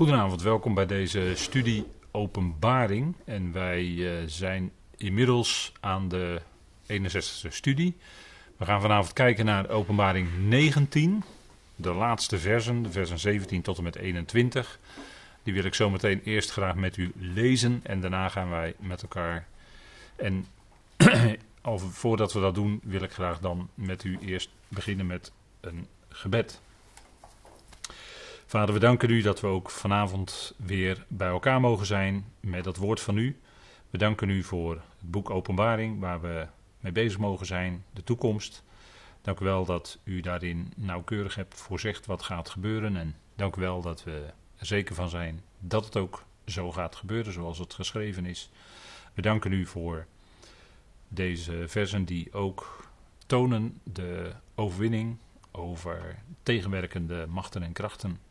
Goedenavond, welkom bij deze studie Openbaring. En wij uh, zijn inmiddels aan de 61ste studie. We gaan vanavond kijken naar Openbaring 19, de laatste versen, de versen 17 tot en met 21. Die wil ik zo meteen eerst graag met u lezen en daarna gaan wij met elkaar. En voordat we dat doen, wil ik graag dan met u eerst beginnen met een gebed. Vader, we danken u dat we ook vanavond weer bij elkaar mogen zijn met dat woord van u. We danken u voor het boek Openbaring, waar we mee bezig mogen zijn, de toekomst. Dank u wel dat u daarin nauwkeurig hebt voorzegd wat gaat gebeuren. En dank u wel dat we er zeker van zijn dat het ook zo gaat gebeuren zoals het geschreven is. We danken u voor deze versen die ook tonen de overwinning over tegenwerkende machten en krachten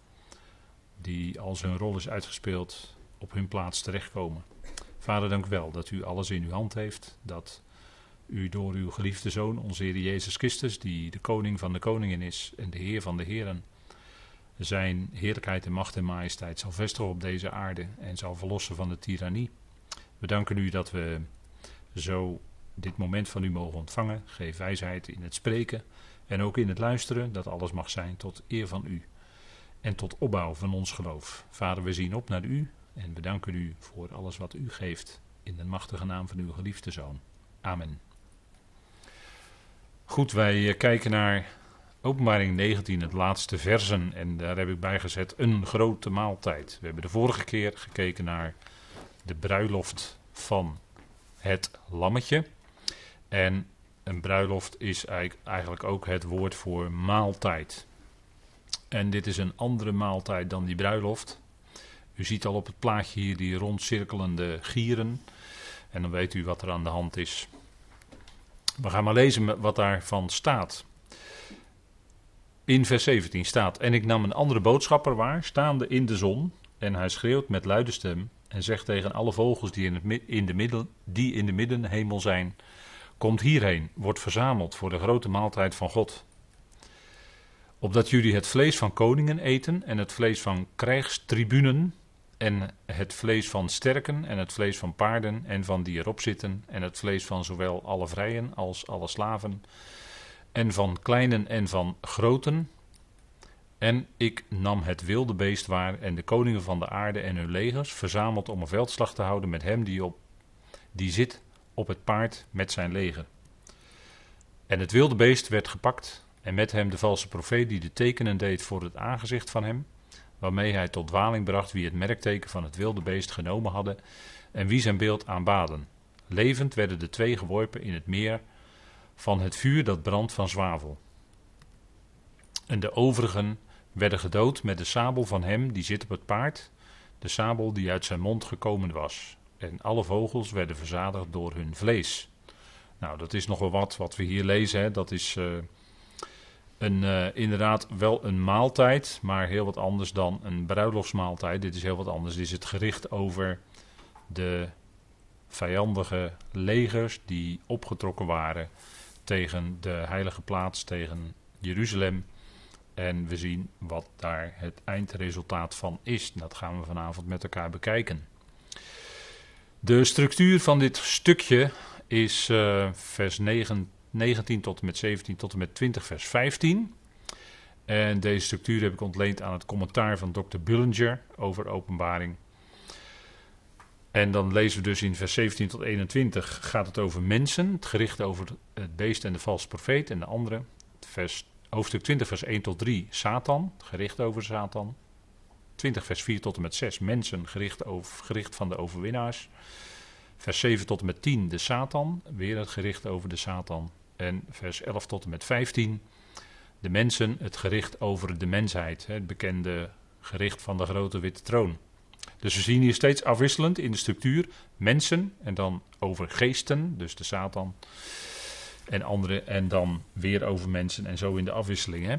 die als hun rol is uitgespeeld op hun plaats terechtkomen. Vader, dank u wel dat u alles in uw hand heeft, dat u door uw geliefde Zoon, onze Heer Jezus Christus, die de koning van de koningen is en de Heer van de heren, zijn heerlijkheid en macht en majesteit zal vestigen op deze aarde en zal verlossen van de tirannie. We danken u dat we zo dit moment van u mogen ontvangen. Geef wijsheid in het spreken en ook in het luisteren, dat alles mag zijn tot eer van u en tot opbouw van ons geloof. Vader, we zien op naar u en we danken u voor alles wat u geeft in de machtige naam van uw geliefde Zoon. Amen. Goed, wij eh, kijken naar Openbaring 19, het laatste versen. En daar heb ik bij gezet een grote maaltijd. We hebben de vorige keer gekeken naar de bruiloft van het lammetje. En een bruiloft is eigenlijk ook het woord voor maaltijd. En dit is een andere maaltijd dan die bruiloft. U ziet al op het plaatje hier die rondcirkelende gieren. En dan weet u wat er aan de hand is. We gaan maar lezen wat daarvan staat. In vers 17 staat: En ik nam een andere boodschapper waar, staande in de zon. En hij schreeuwt met luide stem. En zegt tegen alle vogels die in, het, in de, middel, die in de middenhemel zijn: Komt hierheen, wordt verzameld voor de grote maaltijd van God opdat jullie het vlees van koningen eten en het vlees van krijgstribunen en het vlees van sterken en het vlees van paarden en van die erop zitten en het vlees van zowel alle vrijen als alle slaven en van kleinen en van groten. En ik nam het wilde beest waar en de koningen van de aarde en hun legers verzameld om een veldslag te houden met hem die, op, die zit op het paard met zijn leger. En het wilde beest werd gepakt en met hem de valse profeet die de tekenen deed voor het aangezicht van hem, waarmee hij tot dwaling bracht wie het merkteken van het wilde beest genomen hadden en wie zijn beeld aanbaden. Levend werden de twee geworpen in het meer van het vuur dat brandt van zwavel. En de overigen werden gedood met de sabel van hem die zit op het paard, de sabel die uit zijn mond gekomen was. En alle vogels werden verzadigd door hun vlees. Nou, dat is nogal wat wat we hier lezen. Hè. Dat is uh, een, uh, inderdaad wel een maaltijd, maar heel wat anders dan een bruiloftsmaaltijd. Dit is heel wat anders. Dit is het gericht over de vijandige legers die opgetrokken waren tegen de heilige plaats, tegen Jeruzalem. En we zien wat daar het eindresultaat van is. Dat gaan we vanavond met elkaar bekijken. De structuur van dit stukje is uh, vers 9 19 tot en met 17 tot en met 20 vers 15. En deze structuur heb ik ontleend aan het commentaar van Dr. Bullinger over openbaring. En dan lezen we dus in vers 17 tot 21 gaat het over mensen, het gericht over het beest en de valse profeet. En de andere, vers, hoofdstuk 20 vers 1 tot 3, Satan, gericht over Satan. 20 vers 4 tot en met 6, mensen, gericht, over, gericht van de overwinnaars. Vers 7 tot en met 10, de Satan, weer het gericht over de Satan. En vers 11 tot en met 15, de mensen, het gericht over de mensheid, het bekende gericht van de grote witte troon. Dus we zien hier steeds afwisselend in de structuur mensen en dan over geesten, dus de Satan en andere, en dan weer over mensen en zo in de afwisseling. Hè?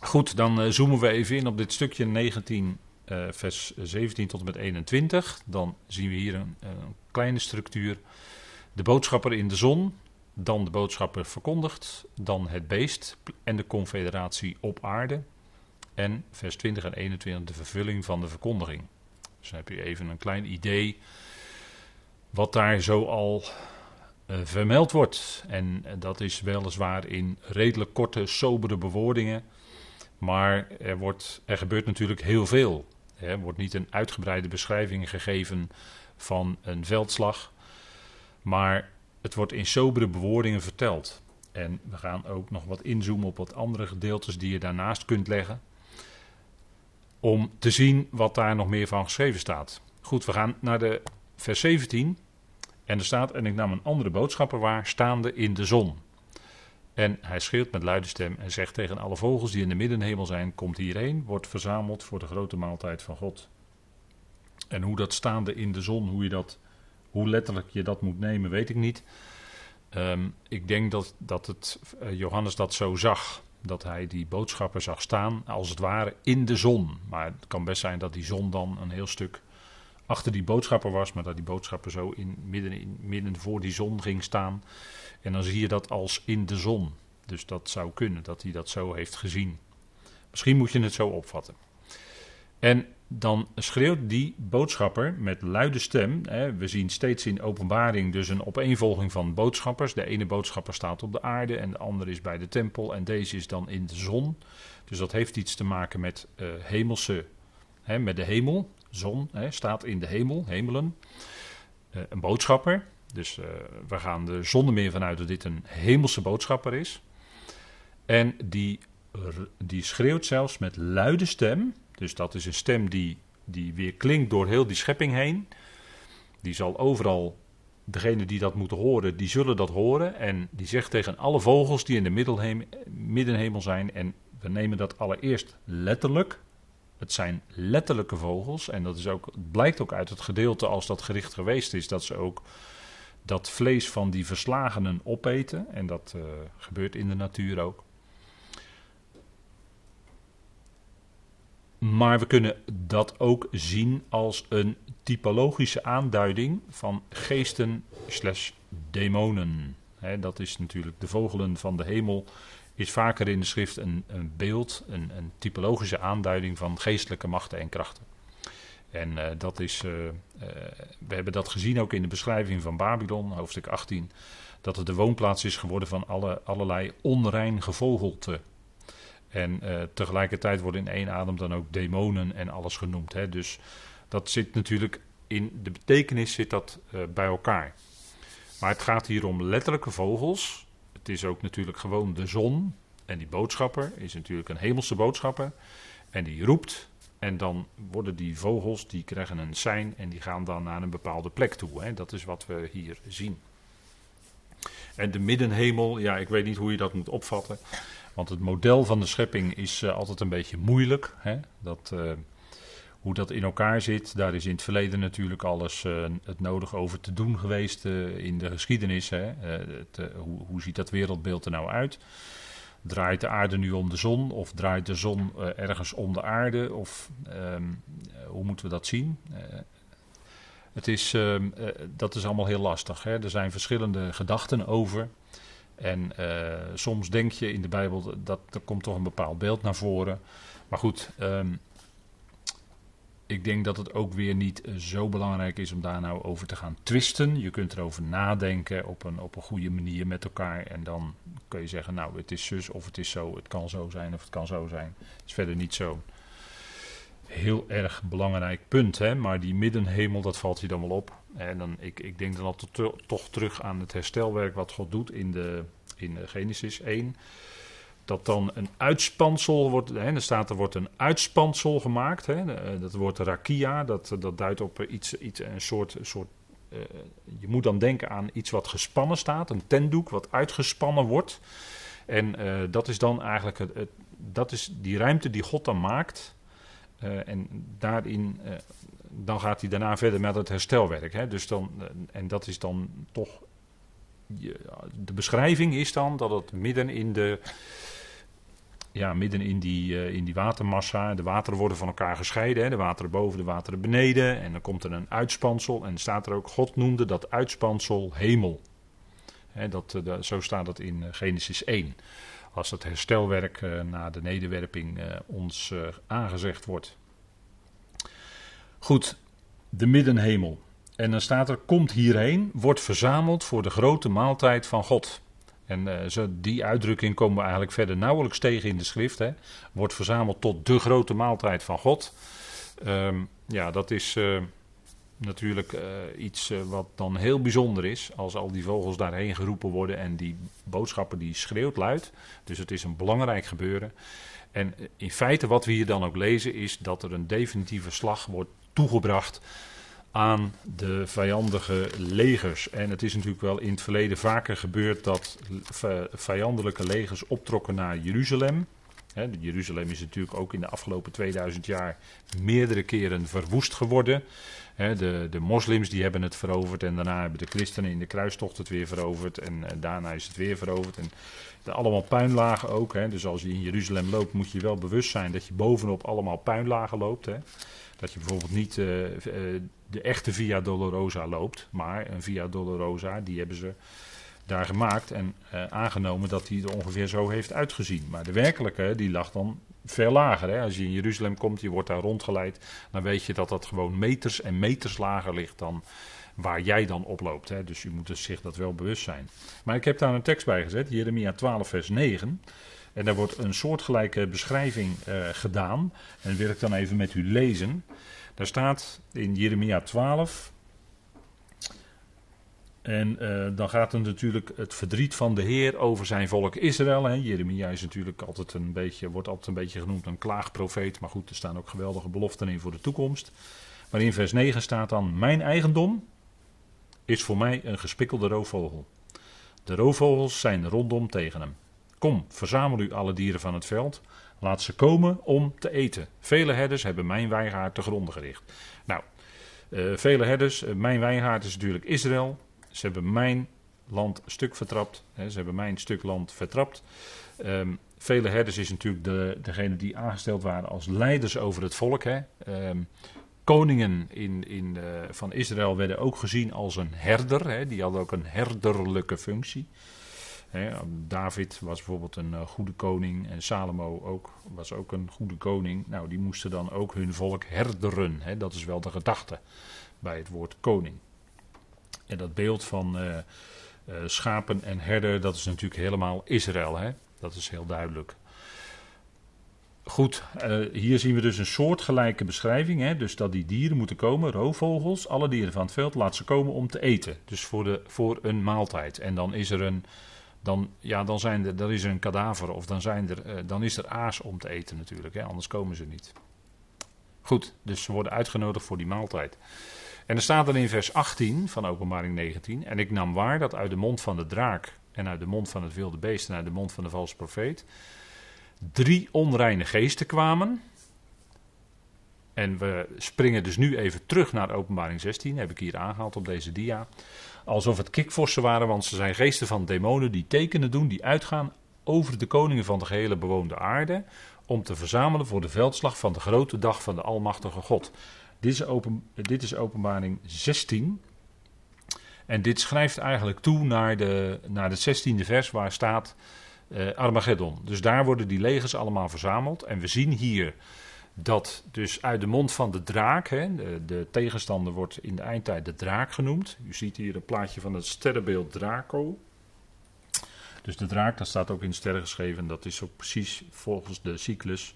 Goed, dan uh, zoomen we even in op dit stukje 19, uh, eh, vers 17 tot en met 21. Dan zien we hier een, een kleine structuur. De boodschapper in de zon, dan de boodschapper verkondigt, dan het beest en de confederatie op aarde. En vers 20 en 21 de vervulling van de verkondiging. Dus dan heb je even een klein idee wat daar zo al uh, vermeld wordt. En dat is weliswaar in redelijk korte, sobere bewoordingen. Maar er, wordt, er gebeurt natuurlijk heel veel. Er wordt niet een uitgebreide beschrijving gegeven van een veldslag. Maar het wordt in sobere bewoordingen verteld. En we gaan ook nog wat inzoomen op wat andere gedeeltes die je daarnaast kunt leggen. Om te zien wat daar nog meer van geschreven staat. Goed, we gaan naar de vers 17. En er staat: En ik nam een andere boodschapper waar, staande in de zon. En hij schreeuwt met luide stem en zegt tegen alle vogels die in de middenhemel zijn: Komt hierheen, wordt verzameld voor de grote maaltijd van God. En hoe dat staande in de zon, hoe, je dat, hoe letterlijk je dat moet nemen, weet ik niet. Ehm, ik denk dat, dat het, uh, Johannes dat zo zag. Dat hij die boodschapper zag staan, als het ware, in de zon. Maar het kan best zijn dat die zon dan een heel stuk achter die boodschapper was, maar dat die boodschapper zo in, midden, in, midden voor die zon ging staan. En dan zie je dat als in de zon. Dus dat zou kunnen, dat hij dat zo heeft gezien. Misschien moet je het zo opvatten. En dan schreeuwt die boodschapper met luide stem. Hè, we zien steeds in openbaring dus een opeenvolging van boodschappers. De ene boodschapper staat op de aarde en de andere is bij de tempel en deze is dan in de zon. Dus dat heeft iets te maken met uh, hemelse, hè, met de hemel. Zon hè, staat in de hemel, hemelen. Uh, een boodschapper. Dus uh, we gaan er zonder meer vanuit dat dit een hemelse boodschapper is. En die, die schreeuwt zelfs met luide stem. Dus dat is een stem die, die weer klinkt door heel die schepping heen. Die zal overal, degene die dat moeten horen, die zullen dat horen. En die zegt tegen alle vogels die in de middenhemel zijn. En we nemen dat allereerst letterlijk. Het zijn letterlijke vogels. En dat is ook, blijkt ook uit het gedeelte als dat gericht geweest is. Dat ze ook dat vlees van die verslagenen opeten. En dat uh, gebeurt in de natuur ook. Maar we kunnen dat ook zien als een typologische aanduiding van geesten slash demonen. dat is natuurlijk de vogelen van de hemel. Is vaker in de schrift een, een beeld, een, een, typologische aanduiding van geestelijke machten en krachten. En uh, dat is, uh, uh, we hebben dat gezien ook in de beschrijving van Babylon, hoofdstuk 18, dat het de woonplaats is geworden van alle, allerlei onrein gevogelte. En uh, tegelijkertijd worden in één adem dan ook demonen en alles genoemd. Hè? Dus dat zit natuurlijk in de betekenis zit dat uh, bij elkaar. Maar het gaat hier om letterlijke vogels. Het is ook natuurlijk gewoon de zon. En die boodschapper is natuurlijk een hemelse boodschapper. En die roept. En dan worden die vogels, die krijgen een sein en die gaan dan naar een bepaalde plek toe. Hè? Dat is wat we hier zien. En de middenhemel, ja, ik weet niet hoe je dat moet opvatten. Want het model van de schepping is uh, altijd een beetje moeilijk. Hè? Dat, uh, hoe dat in elkaar zit, daar is in het verleden natuurlijk alles uh, het nodig over te doen geweest in de geschiedenis. Hè? Het, hoe, hoe, ziet dat wereldbeeld er nou uit? Draait de aarde nu om de zon of draait de zon ergens om de aarde? Of um, hoe moeten we dat zien? het is, ehm, dat is allemaal heel lastig. Hè? Er zijn verschillende gedachten over. En uh, soms denk je in de Bijbel dat er komt toch een bepaald beeld naar voren. Maar goed, um, ik denk dat het ook weer niet uh, zo belangrijk is om daar nou over te gaan twisten. Je kunt erover nadenken op een, op een goede manier met elkaar. En dan kun je zeggen, nou het is zus of het is zo. Het kan zo zijn of het kan zo zijn. Het is verder niet zo heel erg belangrijk punt. Hè? Maar die middenhemel, dat valt je dan wel op. En dan, ik, ik denk dan altijd to, toch terug aan het herstelwerk wat God doet in, de, in Genesis 1. Dat dan een uitspansel wordt, hè, er staat er wordt een uitspansel gemaakt. Hè, eh, dat wordt rakia, dat, dat duidt op iets, iets een soort, soort uh, je moet dan denken aan iets wat gespannen staat, een tentdoek wat uitgespannen wordt. En dat is dan eigenlijk het, dat is die ruimte die God dan maakt. En daarin dan gaat hij daarna verder met het herstelwerk. Hè? Dus dan, eh, en dat is dan toch. De beschrijving is dan dat het midden in de. Ja, midden in die, uh, in die watermassa. De wateren worden van elkaar gescheiden. Hè? De wateren boven, de wateren beneden. En dan komt er een uitspansel. En staat er ook. God noemde dat uitspansel hemel. Hè, dat, uh, zo staat het in Genesis 1. als het herstelwerk na de nederwerping ons aangezegd wordt. Goed, de middenhemel. En dan staat er: Komt hierheen, wordt verzameld voor de grote maaltijd van God. En zo, die uitdrukking komen we eigenlijk verder nauwelijks tegen in de schrift. Hè. Wordt verzameld tot de grote maaltijd van God. Um, ja, dat is uh, natuurlijk uh, iets wat dan heel bijzonder is. Als al die vogels daarheen geroepen worden en die boodschappen die schreeuwt luid. Dus het is een belangrijk gebeuren. En in feite wat we hier dan ook lezen is dat er een definitieve slag wordt toegebracht aan de vijandige legers. En het is natuurlijk wel in het verleden vaker gebeurd dat vijandelijke legers optrokken naar Jeruzalem. Jeruzalem is natuurlijk ook in de afgelopen 2000 jaar meerdere keren verwoest geworden. de, de moslims die hebben het veroverd en daarna hebben de christenen in de kruistocht het weer veroverd en, daarna is het weer veroverd. En allemaal puinlagen ook. Dus als je in Jeruzalem loopt moet je wel bewust zijn dat je bovenop allemaal puinlagen loopt. Dat je bijvoorbeeld niet uh, de echte Via Dolorosa loopt, maar een Via Dolorosa, die hebben ze daar gemaakt en uh, aangenomen dat die er ongeveer zo heeft uitgezien. Maar de werkelijke, die lag dan veel lager. Hè? Als je in Jeruzalem komt, je wordt daar rondgeleid, dan weet je dat dat gewoon meters en meters lager ligt dan waar jij dan oploopt. Hè? Dus je moet dus zich dat wel bewust zijn. Maar ik heb daar een tekst bij gezet, Jeremia 12 vers 9. En daar wordt een soortgelijke beschrijving uh, gedaan. En wil ik dan even met u lezen. Daar staat in Jeremia 12. En uh, dan gaat het natuurlijk het verdriet van de Heer over zijn volk Israël. Hè. Jeremia is natuurlijk altijd een beetje, wordt altijd een beetje genoemd een klaagprofeet. Maar goed, er staan ook geweldige beloften in voor de toekomst. Maar in vers 9 staat dan: Mijn eigendom is voor mij een gespikkelde roofvogel. De roofvogels zijn rondom tegen hem. Kom, verzamel u alle dieren van het veld. Laat ze komen om te eten. Vele herders hebben mijn wijngaard te gronden gericht. Nou, uh, vele herders, uh, mijn wijngaard is natuurlijk Israël. Ze hebben mijn land stuk vertrapt. Hè, ze hebben mijn stuk land vertrapt. Um, vele herders is natuurlijk de, degene die aangesteld waren als leiders over het volk. Hè. Um, koningen in, in, uh, van Israël werden ook gezien als een herder. Hè. Die hadden ook een herderlijke functie. David was bijvoorbeeld een uh, goede koning en Salomo ook, was ook een goede koning. Nou, die moesten dan ook hun volk herderen. dat is wel de gedachte bij het woord koning. En dat beeld van uh, uh, schapen en herder, dat is natuurlijk helemaal Israël. Dat is heel duidelijk. Goed, hier zien we dus een soortgelijke beschrijving. Hè? Dus dat die dieren moeten komen, roofvogels, alle dieren van het veld, laat ze komen om te eten. Dus voor, de, voor een maaltijd. En dan is er een dan, ja, dan, zijn er, dan is er een kadaver of dan, zijn er, uh, dan is er aas om te eten natuurlijk, hè, anders komen ze niet. Goed, dus ze worden uitgenodigd voor die maaltijd. En er staat dan in vers 18 van Openbaring 19: En ik nam waar dat uit de mond van de draak en uit de mond van het wilde beest en uit de mond van de valse profeet drie onreine geesten kwamen. En we springen dus nu even terug naar Openbaring 16, heb ik hier aangehaald op deze dia alsof het kikvorsen waren, want ze zijn geesten van demonen die tekenen doen, die uitgaan over de koningen van de gehele bewoonde aarde, om te verzamelen voor de veldslag van de grote dag van de Almachtige God. Dit is, open, dit is openbaring 16. En dit schrijft eigenlijk toe naar, de, naar het 16e vers waar staat uh, Armageddon. Dus daar worden die legers allemaal verzameld. En we zien hier dat dus uit de mond van de draak, hè, de, de, tegenstander wordt in de eindtijd de draak genoemd. U ziet hier een plaatje van het sterrenbeeld Draco. Dus de draak, dat staat ook in sterren geschreven, dat is ook precies volgens de cyclus.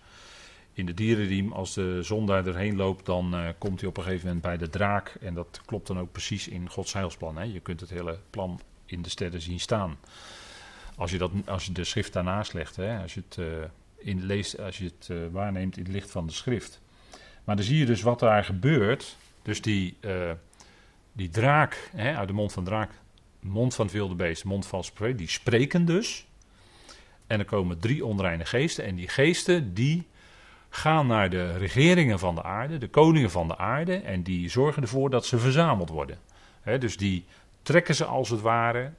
In de dierenriem, als de zon daar doorheen loopt, dan uh, komt hij op een gegeven moment bij de draak. En dat klopt dan ook precies in Gods heilsplan. Hè. Je kunt het hele plan in de sterren zien staan. Als je, dat, als je de schrift daarnaast legt, hè, als je het... Uh, in leest als je het uh, waarneemt in het licht van de schrift. Maar dan zie je dus wat daar gebeurt. Dus die, uh, die draak, hè, uit de mond van de draak, mond van wilde beest, mond van het die spreken dus. En er komen drie onreine geesten. En die geesten die gaan naar de regeringen van de aarde, de koningen van de aarde. En die zorgen ervoor dat ze verzameld worden. Hè, dus die trekken ze als het ware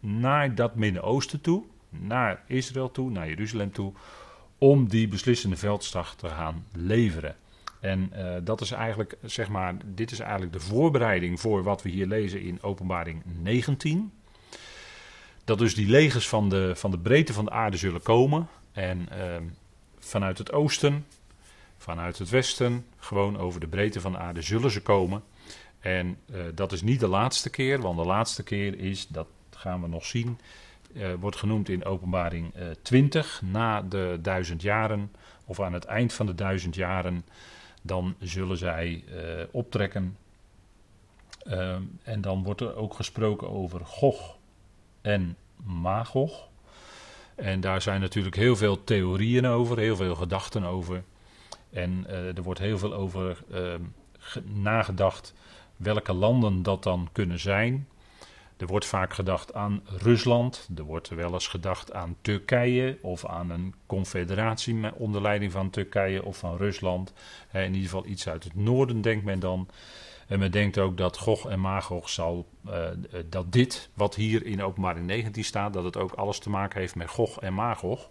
naar dat Midden-Oosten toe, naar Israël toe, naar Jeruzalem toe, om die beslissende veldslag te gaan leveren. En uh, dat is eigenlijk, zeg maar, dit is eigenlijk de voorbereiding voor wat we hier lezen in Openbaring 19. dat dus die legers van de, van de breedte van de aarde zullen komen. En ehm, vanuit het oosten, vanuit het westen, gewoon over de breedte van de aarde zullen ze komen. En eh, dat is niet de laatste keer, want de laatste keer is, dat gaan we nog zien, uh, wordt genoemd in openbaring uh, eh, 20, na de duizend jaren, of aan het eind van de duizend jaren, dan zullen zij optrekken. Ehm, en dan wordt er ook gesproken over Gog en Magog. En daar zijn natuurlijk heel veel theorieën over, heel veel gedachten over. En er wordt heel veel over nagedacht welke landen dat dan kunnen zijn. Er wordt vaak gedacht aan Rusland, er wordt wel eens gedacht aan Turkije of aan een confederatie onder leiding van Turkije of van Rusland. In ieder geval iets uit het noorden denkt men dan. En men denkt ook dat Gog en Magog zal, uh, dat dit wat hier in openbaring 19 staat, dat het ook alles te maken heeft met Gog en Magog.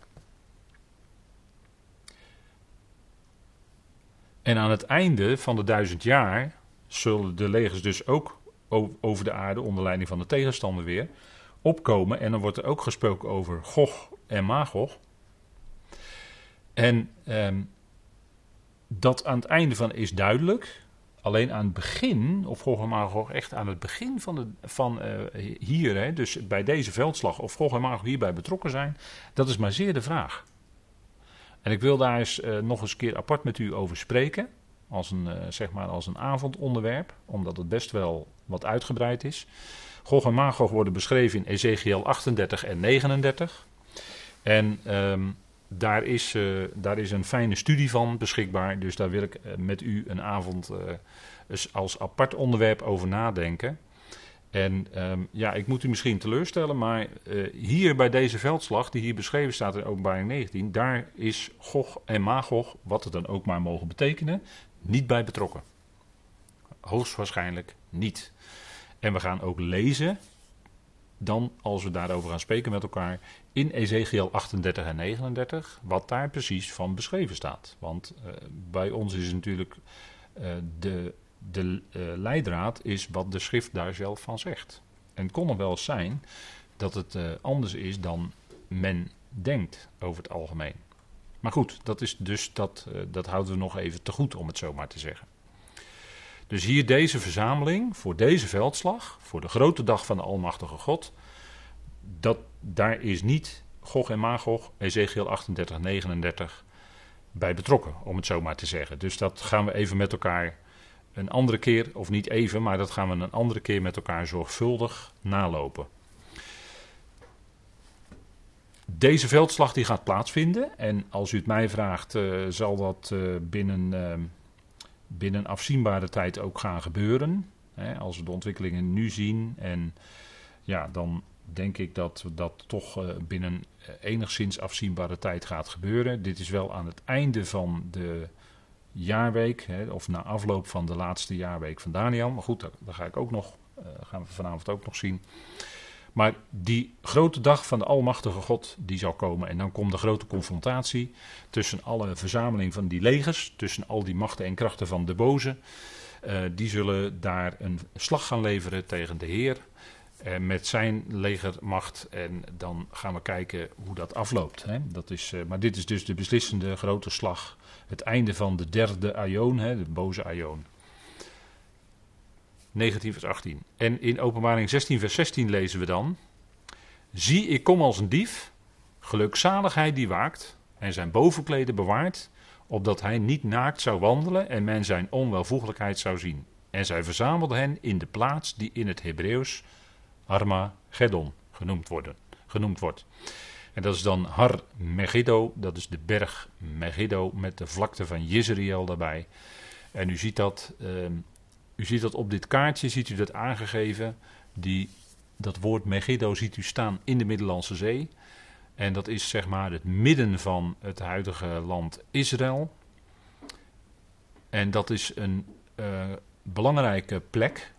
En aan het einde van de duizend jaar zullen de legers dus ook over de aarde onder leiding van de tegenstander weer opkomen. En dan wordt er ook gesproken over Gog en Magog. En ehm, dat aan het einde van is duidelijk. Alleen aan het begin, of Gog en Magog echt aan het begin van, de, van uh, hier, hè, dus bij deze veldslag, of Gog en Magog hierbij betrokken zijn, dat is maar zeer de vraag. En ik wil daar eens uh, nog eens een keer apart met u over spreken als een, uh, zeg maar als een avondonderwerp, omdat het best wel wat uitgebreid is. Gog en Magog worden beschreven in Ezekiel 38 en 39. En um, daar, is, uh, daar is een fijne studie van beschikbaar, dus daar wil ik uh, met u een avond als apart onderwerp over nadenken. En um, ja, ik moet u misschien teleurstellen, maar hier bij deze veldslag, die hier beschreven staat in openbaring 19, daar is Gog en Magog, wat het dan ook maar mogen betekenen, niet bij betrokken. Hoogstwaarschijnlijk niet. En we gaan ook lezen, dan als we daarover gaan spreken met elkaar, in Ezekiel 38 en 39, wat daar precies van beschreven staat. Want uh, bij ons is natuurlijk uh, de, de uh, leidraad is wat de schrift daar zelf van zegt. En het kon nog wel eens zijn dat het anders is dan men denkt over het algemeen. Maar goed, dat, is dus, dat, uh, dat houden we nog even te goed, om het zo maar te zeggen. Dus hier deze verzameling voor deze veldslag, voor de grote dag van de Almachtige God. Dat, daar is niet Gog en Magog, Ezekiel 38, 39 bij betrokken, om het zo maar te zeggen. Dus dat gaan we even met elkaar een andere keer, of niet even, maar dat gaan we een andere keer met elkaar zorgvuldig nalopen. Deze veldslag die gaat plaatsvinden. En als u het mij vraagt, uh, zal dat uh, binnen, uh, binnen afzienbare tijd ook gaan gebeuren. Hè, als we de ontwikkelingen nu zien. En ja, dan denk ik dat dat toch binnen enigszins afzienbare tijd gaat gebeuren. Dit is wel aan het einde van de jaarweek. Hè, of na afloop van de laatste jaarweek van Daniel. Maar goed, dat ga ik ook nog, gaan we vanavond ook nog zien. Maar die grote dag van de Almachtige God, die zal komen. En dan komt de grote confrontatie tussen alle verzameling van die legers, tussen al die machten en krachten van de boze. Uh, die zullen daar een slag gaan leveren tegen de Heer. Uh, met zijn legermacht. En dan gaan we kijken hoe dat afloopt. Hè. Dat is, uh, maar dit is dus de beslissende grote slag. Het einde van de derde Aion, hè, de boze Aion. 19 vers 18. En in openbaring 16 vers 16 lezen we dan... Zie, ik kom als een dief, gelukzaligheid die waakt en zijn bovenkleden bewaart, opdat hij niet naakt zou wandelen en men zijn onwelvoegelijkheid zou zien. En zij verzamelden hen in de plaats die in het Hebreeuws Armageddon genoemd, worden, genoemd wordt. En dat is dan Har Megiddo, dat is de berg Megiddo met de vlakte van Jezreel daarbij. En u ziet dat uh, u ziet dat op dit kaartje, ziet u dat aangegeven. Die, dat woord Megiddo ziet u staan in de Middellandse Zee. En dat is zeg maar het midden van het huidige land Israël. En dat is een uh, belangrijke plek.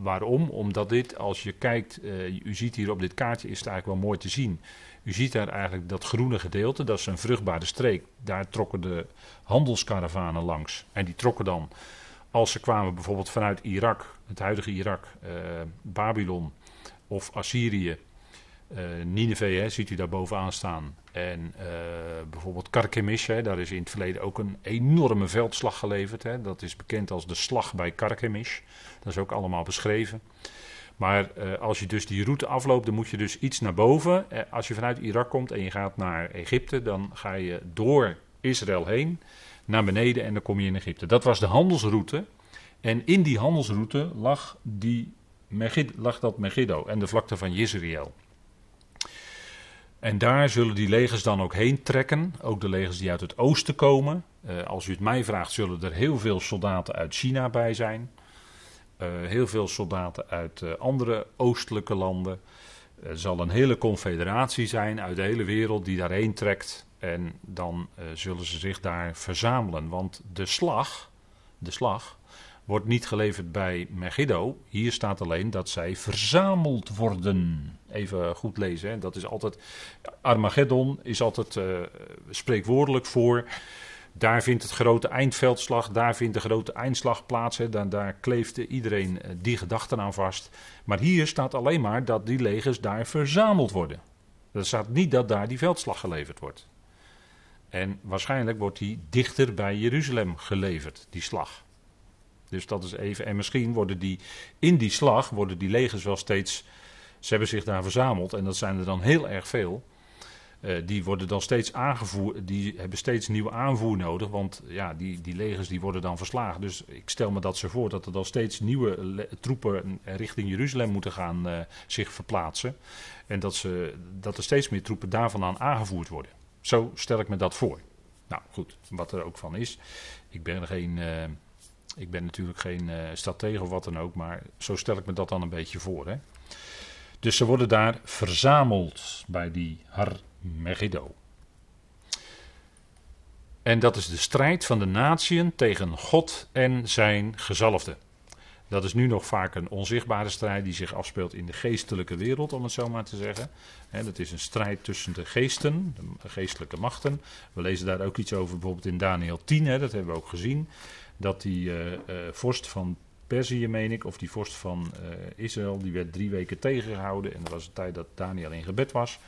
Waarom? Omdat dit, als je kijkt, uh, u ziet hier op dit kaartje, is het eigenlijk wel mooi te zien. U ziet daar eigenlijk dat groene gedeelte, dat is een vruchtbare streek. Daar trokken de handelskaravanen langs. En die trokken dan als ze kwamen bijvoorbeeld vanuit Irak, het huidige Irak, uh, Babylon of Assyrië, Uh, Nineveh hè, ziet u daar bovenaan staan. En uh, bijvoorbeeld Karkemish, hè, daar is in het verleden ook een enorme veldslag geleverd. Hè. Dat is bekend als de slag bij Karkemish. Dat is ook allemaal beschreven. Maar als je dus die route afloopt, dan moet je dus iets naar boven. als je vanuit Irak komt en je gaat naar Egypte, dan ga je door Israël heen naar beneden en dan kom je in Egypte. Dat was de handelsroute. En in die handelsroute lag, die Megid, lag dat Megiddo en de vlakte van Jezreel. En daar zullen die legers dan ook heen trekken. Ook de legers die uit het oosten komen. Uh, als u het mij vraagt, zullen er heel veel soldaten uit China bij zijn. Uh, heel veel soldaten uit uh, andere oostelijke landen. Er zal een hele confederatie zijn uit de hele wereld die daarheen trekt. En dan zullen ze zich daar verzamelen. Want de slag, de slag wordt niet geleverd bij Megiddo. Hier staat alleen dat zij verzameld worden. Even goed lezen. Hè. Dat is altijd. Armageddon is altijd uh, spreekwoordelijk voor. Daar vindt het grote eindveldslag, daar vindt de grote eindslag plaats. Hè. Daar, daar kleeft iedereen uh, die gedachten aan vast. Maar hier staat alleen maar dat die legers daar verzameld worden. Er staat niet dat daar die veldslag geleverd wordt. En waarschijnlijk wordt die dichter bij Jeruzalem geleverd, die slag. Dus dat is even. En misschien worden die in die slag worden die legers wel steeds. Ze hebben zich daar verzameld en dat zijn er dan heel erg veel. Uh, die worden dan steeds aangevoerd, die hebben steeds nieuwe aanvoer nodig, want ja, die, die legers die worden dan verslagen. Dus ik stel me dat ze voor dat er dan steeds nieuwe troepen richting Jeruzalem moeten gaan uh, zich verplaatsen. En dat, ze, dat er steeds meer troepen daarvan aan aangevoerd worden. Zo stel ik me dat voor. Nou goed, wat er ook van is. Ik ben geen. Uh, ik ben natuurlijk geen uh, stratege of wat dan ook, maar zo stel ik me dat dan een beetje voor. Hè? Dus ze worden daar verzameld bij die Har Megiddo. En dat is de strijd van de natieën tegen God en zijn gezalfde. Dat is nu nog vaak een onzichtbare strijd die zich afspeelt in de geestelijke wereld, om het zo maar te zeggen. Dat is een strijd tussen de geesten, de geestelijke machten. We lezen daar ook iets over bijvoorbeeld in Daniel 10, he, dat hebben we ook gezien dat die uh, uh, vorst van Perzië, meen ik, of die vorst van uh, Israël, die werd drie weken tegengehouden. En dat was de tijd dat Daniel in gebed was.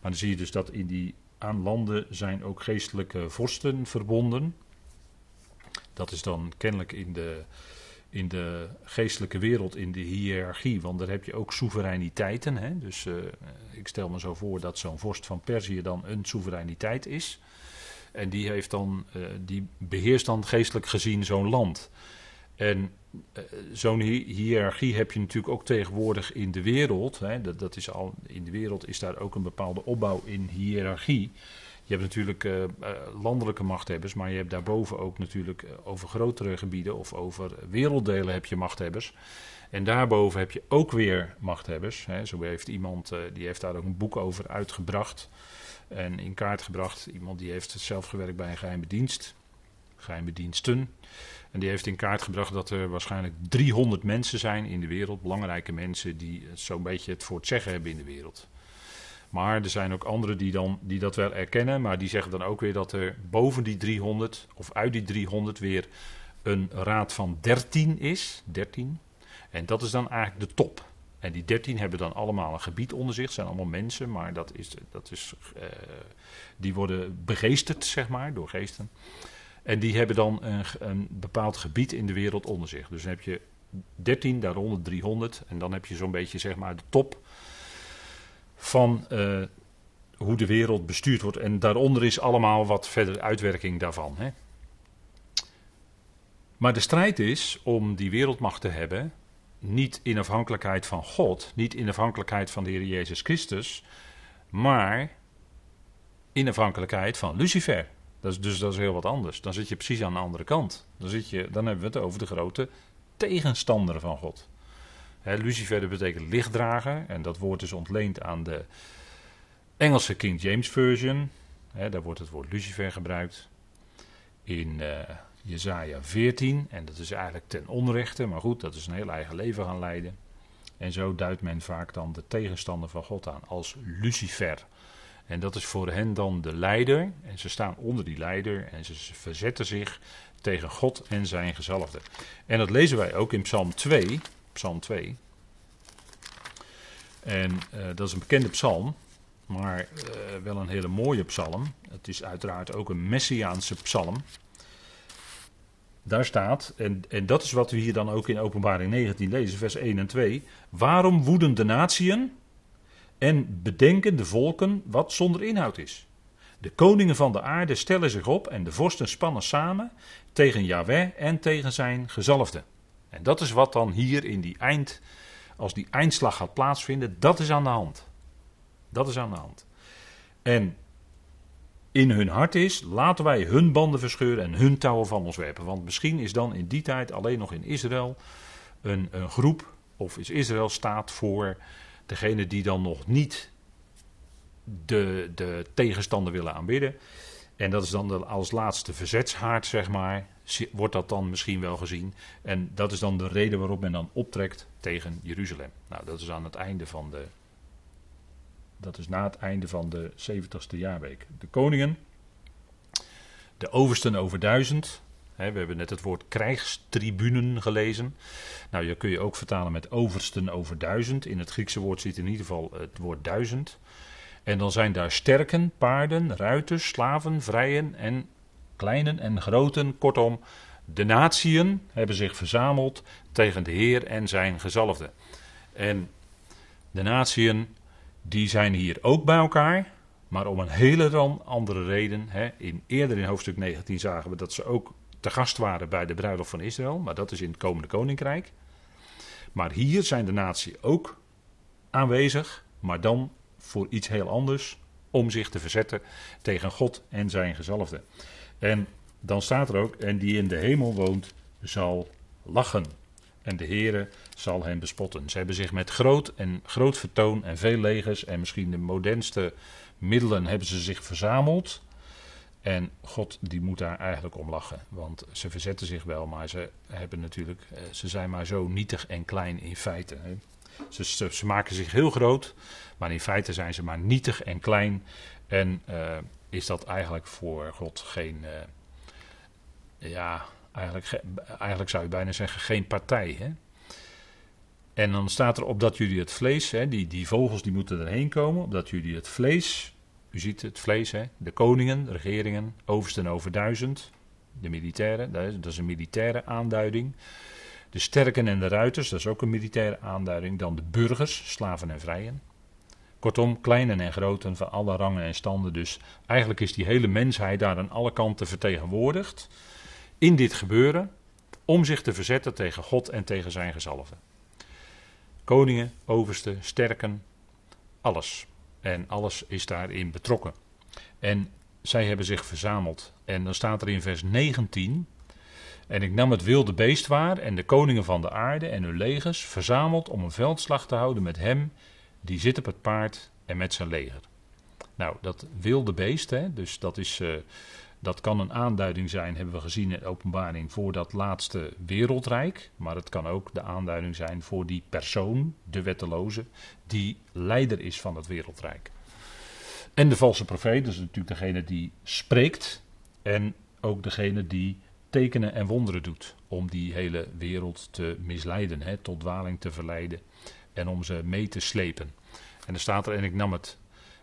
Maar dan zie je dus dat in die aan landen zijn ook geestelijke vorsten verbonden. Dat is dan kennelijk in de, in de geestelijke wereld, in de hiërarchie, want daar heb je ook soevereiniteiten. Hè? Dus uh, ik stel me zo voor dat zo'n vorst van Perzië dan een soevereiniteit is. En die, heeft dan, uh, die beheerst dan geestelijk gezien zo'n land. En uh, zo'n hi hiërarchie heb je natuurlijk ook tegenwoordig in de wereld. Hè. Dat, dat, is al, in de wereld is daar ook een bepaalde opbouw in hiërarchie. Je hebt natuurlijk uh, landelijke machthebbers, maar je hebt daarboven ook natuurlijk over grotere gebieden of over werelddelen heb je machthebbers. En daarboven heb je ook weer machthebbers. Hè. Zo heeft iemand, die heeft daar ook een boek over uitgebracht en in kaart gebracht. Iemand die heeft zelf gewerkt bij een geheime dienst, geheime diensten. En die heeft in kaart gebracht dat er waarschijnlijk 300 mensen zijn in de wereld, belangrijke mensen die zo'n beetje het voor het zeggen hebben in de wereld. Maar er zijn ook anderen die, dan, die dat wel erkennen, maar die zeggen dan ook weer dat er boven die 300 of uit die 300 weer een raad van 13 is. 13. En dat is dan eigenlijk de top. En die dertien hebben dan allemaal een gebied onder zich. Zijn allemaal mensen, maar dat is, dat is, uh, die worden begeesterd, zeg maar, door geesten. En die hebben dan een, een, bepaald gebied in de wereld onder zich. Dus dan heb je 13, daaronder 300. En dan heb je zo'n beetje, zeg maar, de top van uh, hoe de wereld bestuurd wordt. En daaronder is allemaal wat verder uitwerking daarvan. Hè. Maar de strijd is om die wereldmacht te hebben niet in afhankelijkheid van God, niet in afhankelijkheid van de Heer Jezus Christus, maar in afhankelijkheid van Lucifer. Dat is, dus dat is heel wat anders. Dan zit je precies aan de andere kant. Dan, zit je, dan hebben we het over de grote tegenstander van God. Lucifer betekent lichtdrager en dat woord is ontleend aan de Engelse King James Version. daar wordt het woord Lucifer gebruikt. In uh, Jezaja 14. En dat is eigenlijk ten onrechte, maar goed, dat is een heel eigen leven gaan leiden. En zo duidt men vaak dan de tegenstander van God aan als Lucifer. En dat is voor hen dan de leider. En ze staan onder die leider en ze verzetten zich tegen God en zijn gezalfde. En dat lezen wij ook in Psalm 2. Psalm 2. En uh, dat is een bekende psalm, maar uh, wel een hele mooie psalm. Het is uiteraard ook een messiaanse psalm. Daar staat, en, en dat is wat we hier dan ook in Openbaring 19 lezen, vers 1 en 2. Waarom woeden de natieën en bedenken de volken wat zonder inhoud is? De koningen van de aarde stellen zich op en de vorsten spannen samen tegen Yahweh en tegen zijn gezalfde. En dat is wat dan hier in die eind, als die eindslag gaat plaatsvinden, dat is aan de hand. Dat is aan de hand. En in hun hart is, laten wij hun banden verscheuren en hun touwen van ons werpen. Want misschien is dan in die tijd alleen nog in Israël een, een groep, of is Israël staat voor degene die dan nog niet de, de tegenstander willen aanbidden. En dat is dan als laatste verzetshaard, zeg maar, wordt dat dan misschien wel gezien. En dat is dan de reden waarop men dan optrekt tegen Jeruzalem. Nou, dat is aan het einde van de. Dat is na het einde van de 70ste jaarweek. De koningen, de oversten over duizend. Hè, we hebben net het woord krijgstribunen gelezen. Nou, je kun je ook vertalen met oversten over duizend. In het Griekse woord zit in ieder geval het woord duizend. En dan zijn daar sterken, paarden, ruiters, slaven, vrijen en kleinen en groten. Kortom, de natieën hebben zich verzameld tegen de Heer en zijn gezalfde. En de natieën, die zijn hier ook bij elkaar, maar om een hele andere reden. Hè. In, eerder in hoofdstuk 19 zagen we dat ze ook te gast waren bij de bruiloft van Israël, maar dat is in het komende koninkrijk. Maar hier zijn de natie ook aanwezig, maar dan voor iets heel anders om zich te verzetten tegen God en zijn gezalfde. En dan staat er ook, en die in de hemel woont, zal lachen. En de Heere zal hen bespotten. Ze hebben zich met groot en groot vertoon en veel legers en misschien de modernste middelen hebben ze zich verzameld. En God die moet daar eigenlijk om lachen. Want ze verzetten zich wel, maar ze hebben natuurlijk, eh, ze zijn maar zo nietig en klein in feite. Ze, ze, maken zich heel groot, maar in feite zijn ze maar nietig en klein. En uh, is dat eigenlijk voor God geen. Uh, ja, eigenlijk, eigenlijk zou je bijna zeggen geen partij. Hè? En dan staat er op dat jullie het vlees, hè, die, die vogels die moeten erheen komen, opdat jullie het vlees, u ziet het vlees, hè, de koningen, regeringen, oversten over duizend, de militairen, dat is, dat is een militaire aanduiding. De sterken en de ruiters, dat is ook een militaire aanduiding. Dan de burgers, slaven en vrijen. Kortom, kleinen en groten van alle rangen en standen. Dus eigenlijk is die hele mensheid daar aan alle kanten vertegenwoordigd. In dit gebeuren. Om zich te verzetten tegen God en tegen zijn gezalven. Koningen, oversten, sterken, alles. En alles is daarin betrokken. En zij hebben zich verzameld. En dan staat er in vers 19. En ik nam het wilde beest waar en de koningen van de aarde en hun legers verzameld om een veldslag te houden met hem die zit op het paard en met zijn leger. Nou, dat wilde beest, hè, dus dat, is, uh, dat kan een aanduiding zijn, hebben we gezien in openbaring, voor dat laatste wereldrijk. Maar het kan ook de aanduiding zijn voor die persoon, de wetteloze, die leider is van het wereldrijk. En de valse profeet, dus natuurlijk degene die spreekt. En ook degene die tekenen en wonderen doet. Om die hele wereld te misleiden, hè, tot dwaling te verleiden en om ze mee te slepen. En er staat er, en ik nam het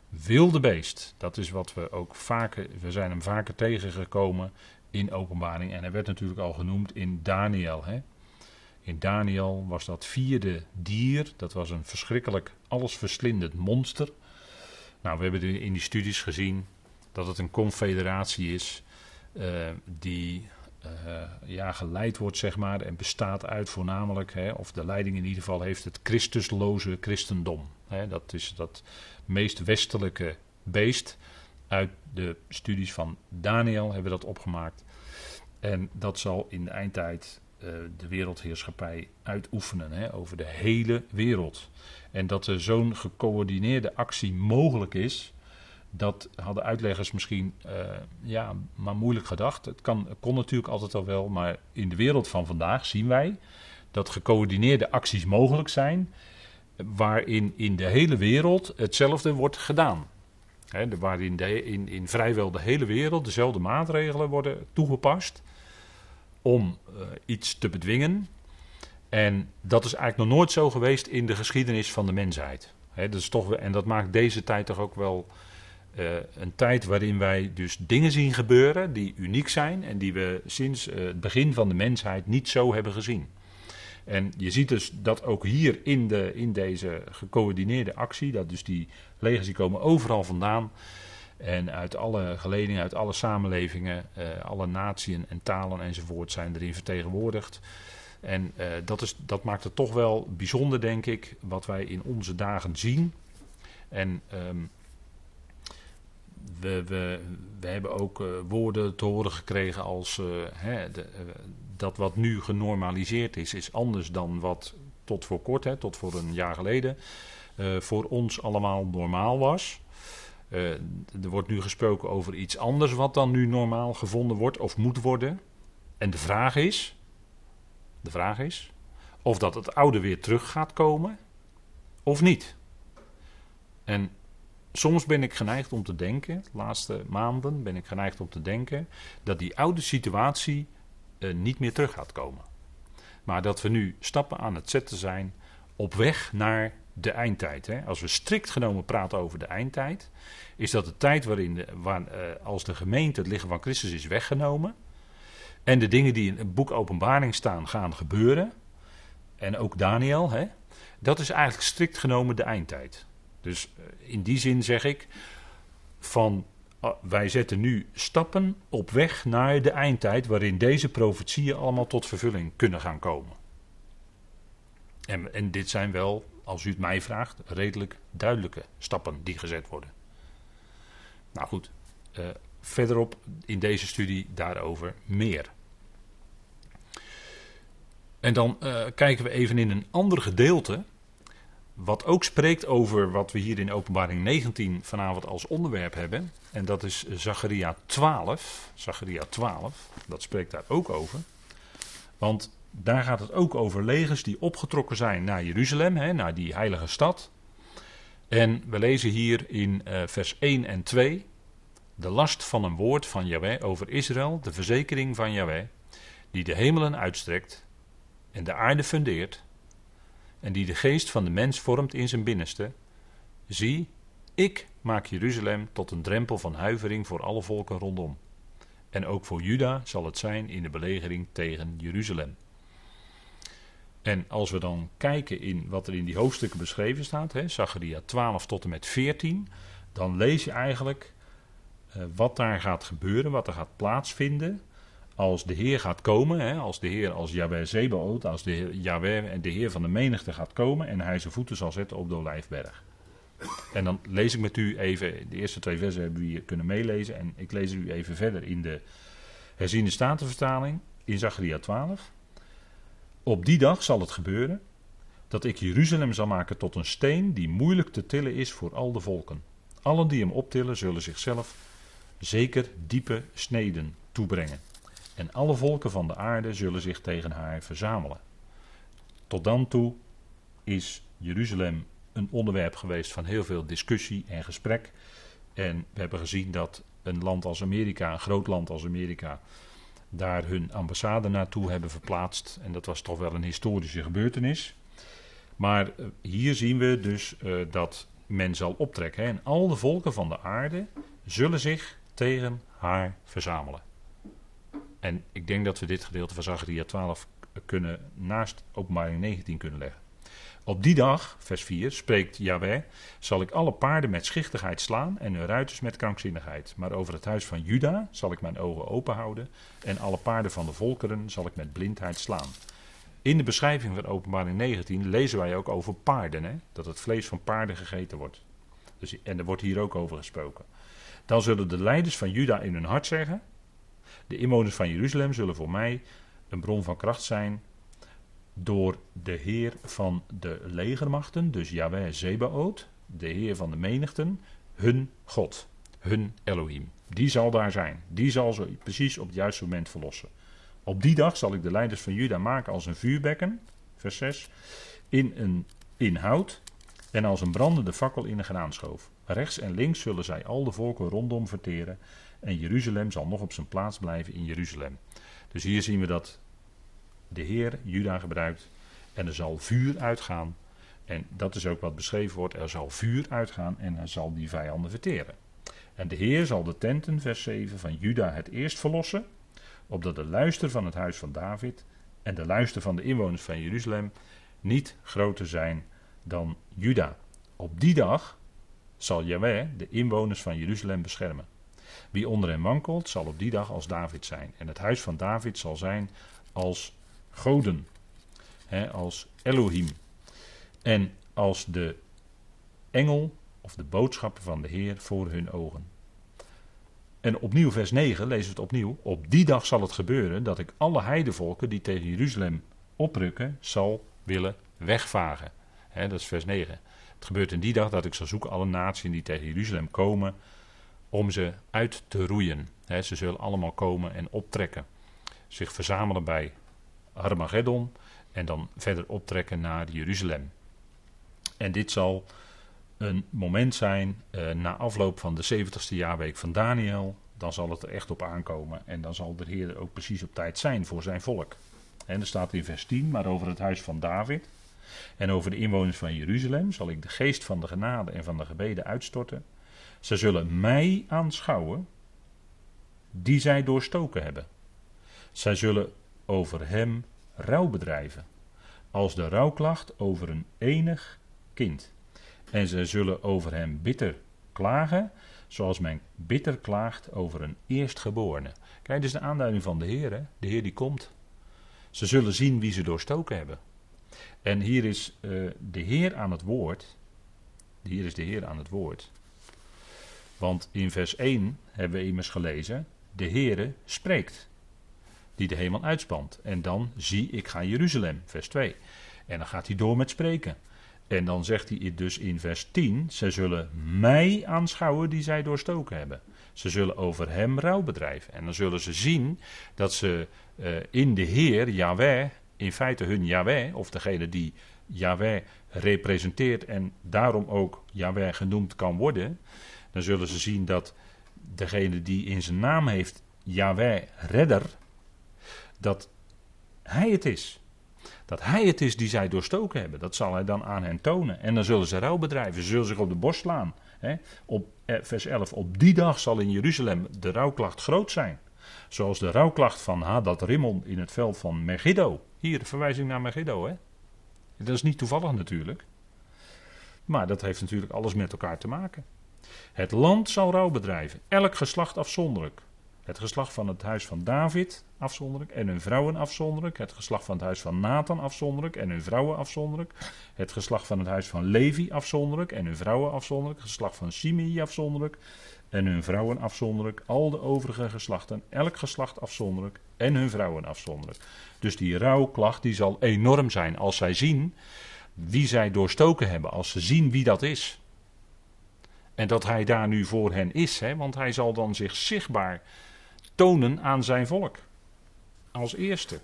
wilde beest. Dat is wat we ook vaker, we zijn hem vaker tegengekomen in openbaring. En hij werd natuurlijk al genoemd in Daniel. Hè? In Daniel was dat vierde dier, dat was een verschrikkelijk allesverslindend monster. Nou, we hebben in die studies gezien dat het een confederatie is uh, die ja, geleid wordt, zeg maar, en bestaat uit voornamelijk, hè, of de leiding in ieder geval heeft het Christusloze christendom. Hè, dat is dat meest westelijke beest. Uit de studies van Daniel hebben we dat opgemaakt. En dat zal in de eindtijd uh, de wereldheerschappij uitoefenen hè, over de hele wereld. En dat er zo'n gecoördineerde actie mogelijk is, dat hadden uitleggers misschien uh, ja, maar moeilijk gedacht. Het kan, kon natuurlijk altijd al wel, maar in de wereld van vandaag zien wij dat gecoördineerde acties mogelijk zijn, waarin in de hele wereld hetzelfde wordt gedaan. He, waarin in, in vrijwel de hele wereld dezelfde maatregelen worden toegepast om uh, iets te bedwingen. En dat is eigenlijk nog nooit zo geweest in de geschiedenis van de mensheid. Dat is toch, en dat maakt deze tijd toch ook wel uh, een tijd waarin wij dus dingen zien gebeuren die uniek zijn en die we sinds uh, het begin van de mensheid niet zo hebben gezien. En je ziet dus dat ook hier in, de, in deze gecoördineerde actie, dat dus die legers die komen overal vandaan. En uit alle geledingen, uit alle samenlevingen, uh, alle naties en talen enzovoort zijn erin vertegenwoordigd. En dat, is, dat maakt het toch wel bijzonder, denk ik, wat wij in onze dagen zien. En um, we, we, we hebben ook uh, woorden te horen gekregen als uh, hè, de, uh, dat wat nu genormaliseerd is, is anders dan wat tot voor kort, hè, tot voor een jaar geleden, voor ons allemaal normaal was. er wordt nu gesproken over iets anders wat dan nu normaal gevonden wordt of moet worden. En de vraag is, de vraag is, of dat het oude weer terug gaat komen of niet. En soms ben ik geneigd om te denken, de laatste maanden ben ik geneigd om te denken, dat die oude situatie uh, niet meer terug gaat komen. Maar dat we nu stappen aan het zetten zijn op weg naar de eindtijd. Hè. Als we strikt genomen praten over de eindtijd, is dat de tijd waarin de, waar, uh, als de gemeente het lichaam van Christus is weggenomen. En de dingen die in het boek Openbaring staan gaan gebeuren. En ook Daniel, hè, dat is eigenlijk strikt genomen de eindtijd. Dus in die zin zeg ik van wij zetten nu stappen op weg naar de eindtijd waarin deze profetieën allemaal tot vervulling kunnen gaan komen. En, en dit zijn wel, als u het mij vraagt, redelijk duidelijke stappen die gezet worden. Nou goed, uh, verderop in deze studie daarover meer. En dan uh, kijken we even in een ander gedeelte wat ook spreekt over wat we hier in Openbaring 19 vanavond als onderwerp hebben. En dat is Zacharia 12. Zacharia 12, dat spreekt daar ook over. Want daar gaat het ook over legers die opgetrokken zijn naar Jeruzalem, hè, naar die heilige stad. En we lezen hier in uh, vers 1 en 2 de last van een woord van Yahweh over Israël, de verzekering van Yahweh, die de hemelen uitstrekt en de aarde fundeert en die de geest van de mens vormt in zijn binnenste. Zie, ik maak Jeruzalem tot een drempel van huivering voor alle volken rondom. En ook voor Juda zal het zijn in de belegering tegen Jeruzalem. En als we dan kijken in wat er in die hoofdstukken beschreven staat, hè, Zachariah 12 tot en met 14, dan lees je eigenlijk uh, wat daar gaat gebeuren, wat er gaat plaatsvinden als de Heer gaat komen, hè, als de Heer als Yahweh Zebaoth, als de Heer, en de Heer van de menigte gaat komen en hij zijn voeten zal zetten op de Olijfberg. En dan lees ik met u even, de eerste twee versen hebben we hier kunnen meelezen en ik lees u even verder in de herziende statenvertaling in Zachariah 12. Op die dag zal het gebeuren dat ik Jeruzalem zal maken tot een steen die moeilijk te tillen is voor al de volken. Allen die hem optillen zullen zichzelf zeker diepe sneden toebrengen en alle volken van de aarde zullen zich tegen haar verzamelen. Tot dan toe is Jeruzalem een onderwerp geweest van heel veel discussie en gesprek. En we hebben gezien dat een land als Amerika, een groot land als Amerika, daar hun ambassade naartoe hebben verplaatst. En dat was toch wel een historische gebeurtenis. Maar eh, hier zien we dus uh, dat men zal optrekken. En al de volken van de aarde zullen zich tegen haar verzamelen. En ik denk dat we dit gedeelte van Zachariah 12 kunnen naast openbaring 19 kunnen leggen. Op die dag, vers 4, spreekt Yahweh, zal ik alle paarden met schichtigheid slaan en hun ruiters met krankzinnigheid. Maar over het huis van Juda zal ik mijn ogen open houden en alle paarden van de volkeren zal ik met blindheid slaan. In de beschrijving van openbaring 19 lezen wij ook over paarden, hè? dat het vlees van paarden gegeten wordt. Dus, en er wordt hier ook over gesproken. Dan zullen de leiders van Juda in hun hart zeggen, de inwoners van Jeruzalem zullen voor mij een bron van kracht zijn door de Heer van de legermachten, dus Yahweh Zebaoth, de Heer van de menigten, hun God, hun Elohim. Die zal daar zijn. Die zal ze precies op het juiste moment verlossen. Op die dag zal ik de leiders van Juda maken als een vuurbekken, vers 6, in een inhoud en als een brandende fakkel in een graanschoof. Rechts en links zullen zij al de volken rondom verteren en Jeruzalem zal nog op zijn plaats blijven in Jeruzalem. Dus hier zien we dat de Heer Juda gebruikt. En er zal vuur uitgaan En dat is ook wat beschreven wordt. Er zal vuur uitgaan en hij zal die vijanden verteren. En de Heer zal de tenten, vers 7, van Juda het eerst verlossen. Opdat de luister van het huis van David en de luister van de inwoners van Jeruzalem niet groter zijn dan Juda. Op die dag zal Jahweh de inwoners van Jeruzalem beschermen. Wie onder hen wankelt, zal op die dag als David zijn. En het huis van David zal zijn als goden, hè, als Elohim. En als de engel of de boodschapper van de Heer voor hun ogen. En opnieuw vers 9, lezen we het opnieuw. Op die dag zal het gebeuren dat ik alle heidevolken die tegen Jeruzalem oprukken, zal willen wegvagen. dat is vers 9. Het gebeurt in die dag dat ik zal zoeken alle naties die tegen Jeruzalem komen, om ze uit te roeien. ze zullen allemaal komen en optrekken. Zich verzamelen bij Armageddon en dan verder optrekken naar Jeruzalem. En dit zal een moment zijn uh, na afloop van de 70ste jaarweek van Daniel. Dan zal het er echt op aankomen. En dan zal de Heer ook precies op tijd zijn voor zijn volk. En er staat in vers 10, maar over het huis van David. En over de inwoners van Jeruzalem zal ik de geest van de genade en van de gebeden uitstorten. Ze zullen mij aanschouwen, die zij doorstoken hebben. Zij zullen over hem rouw bedrijven, als de rouwklacht over een enig kind. En ze zullen over hem bitter klagen, zoals men bitter klaagt over een eerstgeborene. Kijk, dit is de aanduiding van de Heer. De Heer die komt. Ze zullen zien wie ze doorstoken hebben. En hier is uh, de Heer aan het woord. Hier is de Heer aan het woord. Want in vers 1 hebben we immers gelezen: De Heere spreekt, die de hemel uitspant. En dan zie ik ga Jeruzalem, vers 2. En dan gaat hij door met spreken. En dan zegt hij dus in vers 10: Zij zullen mij aanschouwen die zij doorstoken hebben. Ze zullen over hem rouw bedrijven. En dan zullen ze zien dat ze uh, in de Heer, Yahweh, in feite hun Yahweh, of degene die Yahweh representeert en daarom ook Yahweh genoemd kan worden, dan zullen ze zien dat degene die in zijn naam heeft Yahweh redder, dat hij het is. Dat hij het is die zij doorstoken hebben. Dat zal hij dan aan hen tonen. En dan zullen ze rouw bedrijven. Ze zullen zich op de borst slaan. Hè? Op eh, vers 11. Op die dag zal in Jeruzalem de rouwklacht groot zijn. Zoals de rouwklacht van Hadad Rimmon in het veld van Megiddo. Hier, verwijzing naar Megiddo. Hè? Dat is niet toevallig natuurlijk. Maar dat heeft natuurlijk alles met elkaar te maken. Het land zal rouw bedrijven. Elk geslacht afzonderlijk. Het geslacht van het huis van David afzonderlijk en hun vrouwen afzonderlijk. Het geslacht van het huis van Nathan afzonderlijk en hun vrouwen afzonderlijk. Het geslacht van het huis van Levi afzonderlijk en hun vrouwen afzonderlijk. Het geslacht van Simei afzonderlijk en hun vrouwen afzonderlijk. Al de overige geslachten, elk geslacht afzonderlijk en hun vrouwen afzonderlijk. Dus die rouwklacht die zal enorm zijn als zij zien wie zij doorstoken hebben. Als ze zien wie dat is. En dat hij daar nu voor hen is, hè, want hij zal dan zich zichtbaar tonen aan zijn volk. Als eerste.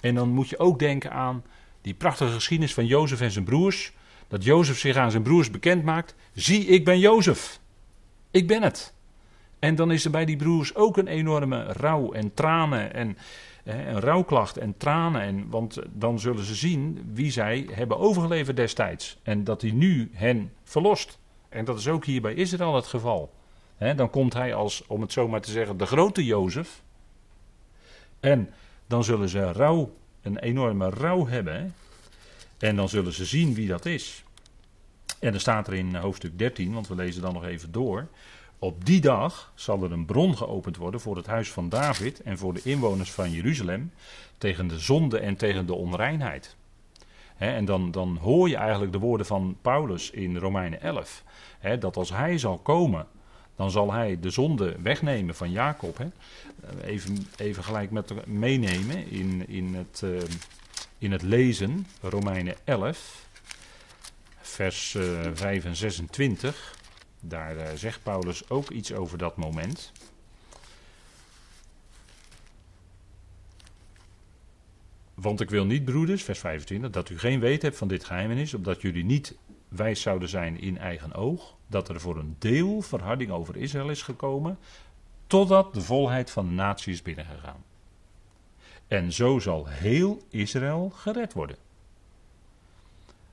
En dan moet je ook denken aan die prachtige geschiedenis van Jozef en zijn broers. Dat Jozef zich aan zijn broers bekend maakt. Zie, ik ben Jozef. Ik ben het. En dan is er bij die broers ook een enorme rouw en tranen en een rouwklacht en tranen. En, want dan zullen ze zien wie zij hebben overgeleverd destijds. En dat hij nu hen verlost. En dat is ook hier bij Israël het geval dan komt hij als, om het zo maar te zeggen, de grote Jozef. En dan zullen ze een enorme rouw hebben. En dan zullen ze zien wie dat is. En dan staat er in hoofdstuk 13, want we lezen dan nog even door. Op die dag zal er een bron geopend worden voor het huis van David en voor de inwoners van Jeruzalem tegen de zonde en tegen de onreinheid. En dan, dan hoor je eigenlijk de woorden van Paulus in Romeinen 11. dat als hij zal komen dan zal hij de zonde wegnemen van Jacob. Hè? Even, even gelijk met meenemen in, in, het, uh, in het lezen, Romeinen 11, vers uh, eh, 5 en 26. Daar zegt Paulus ook iets over dat moment. Want ik wil niet, broeders, vers 25, dat u geen weet hebt van dit geheimenis, opdat jullie niet wijs zouden zijn in eigen oog, dat er voor een deel verharding over Israël is gekomen, totdat de volheid van de natie is binnengegaan. En zo zal heel Israël gered worden.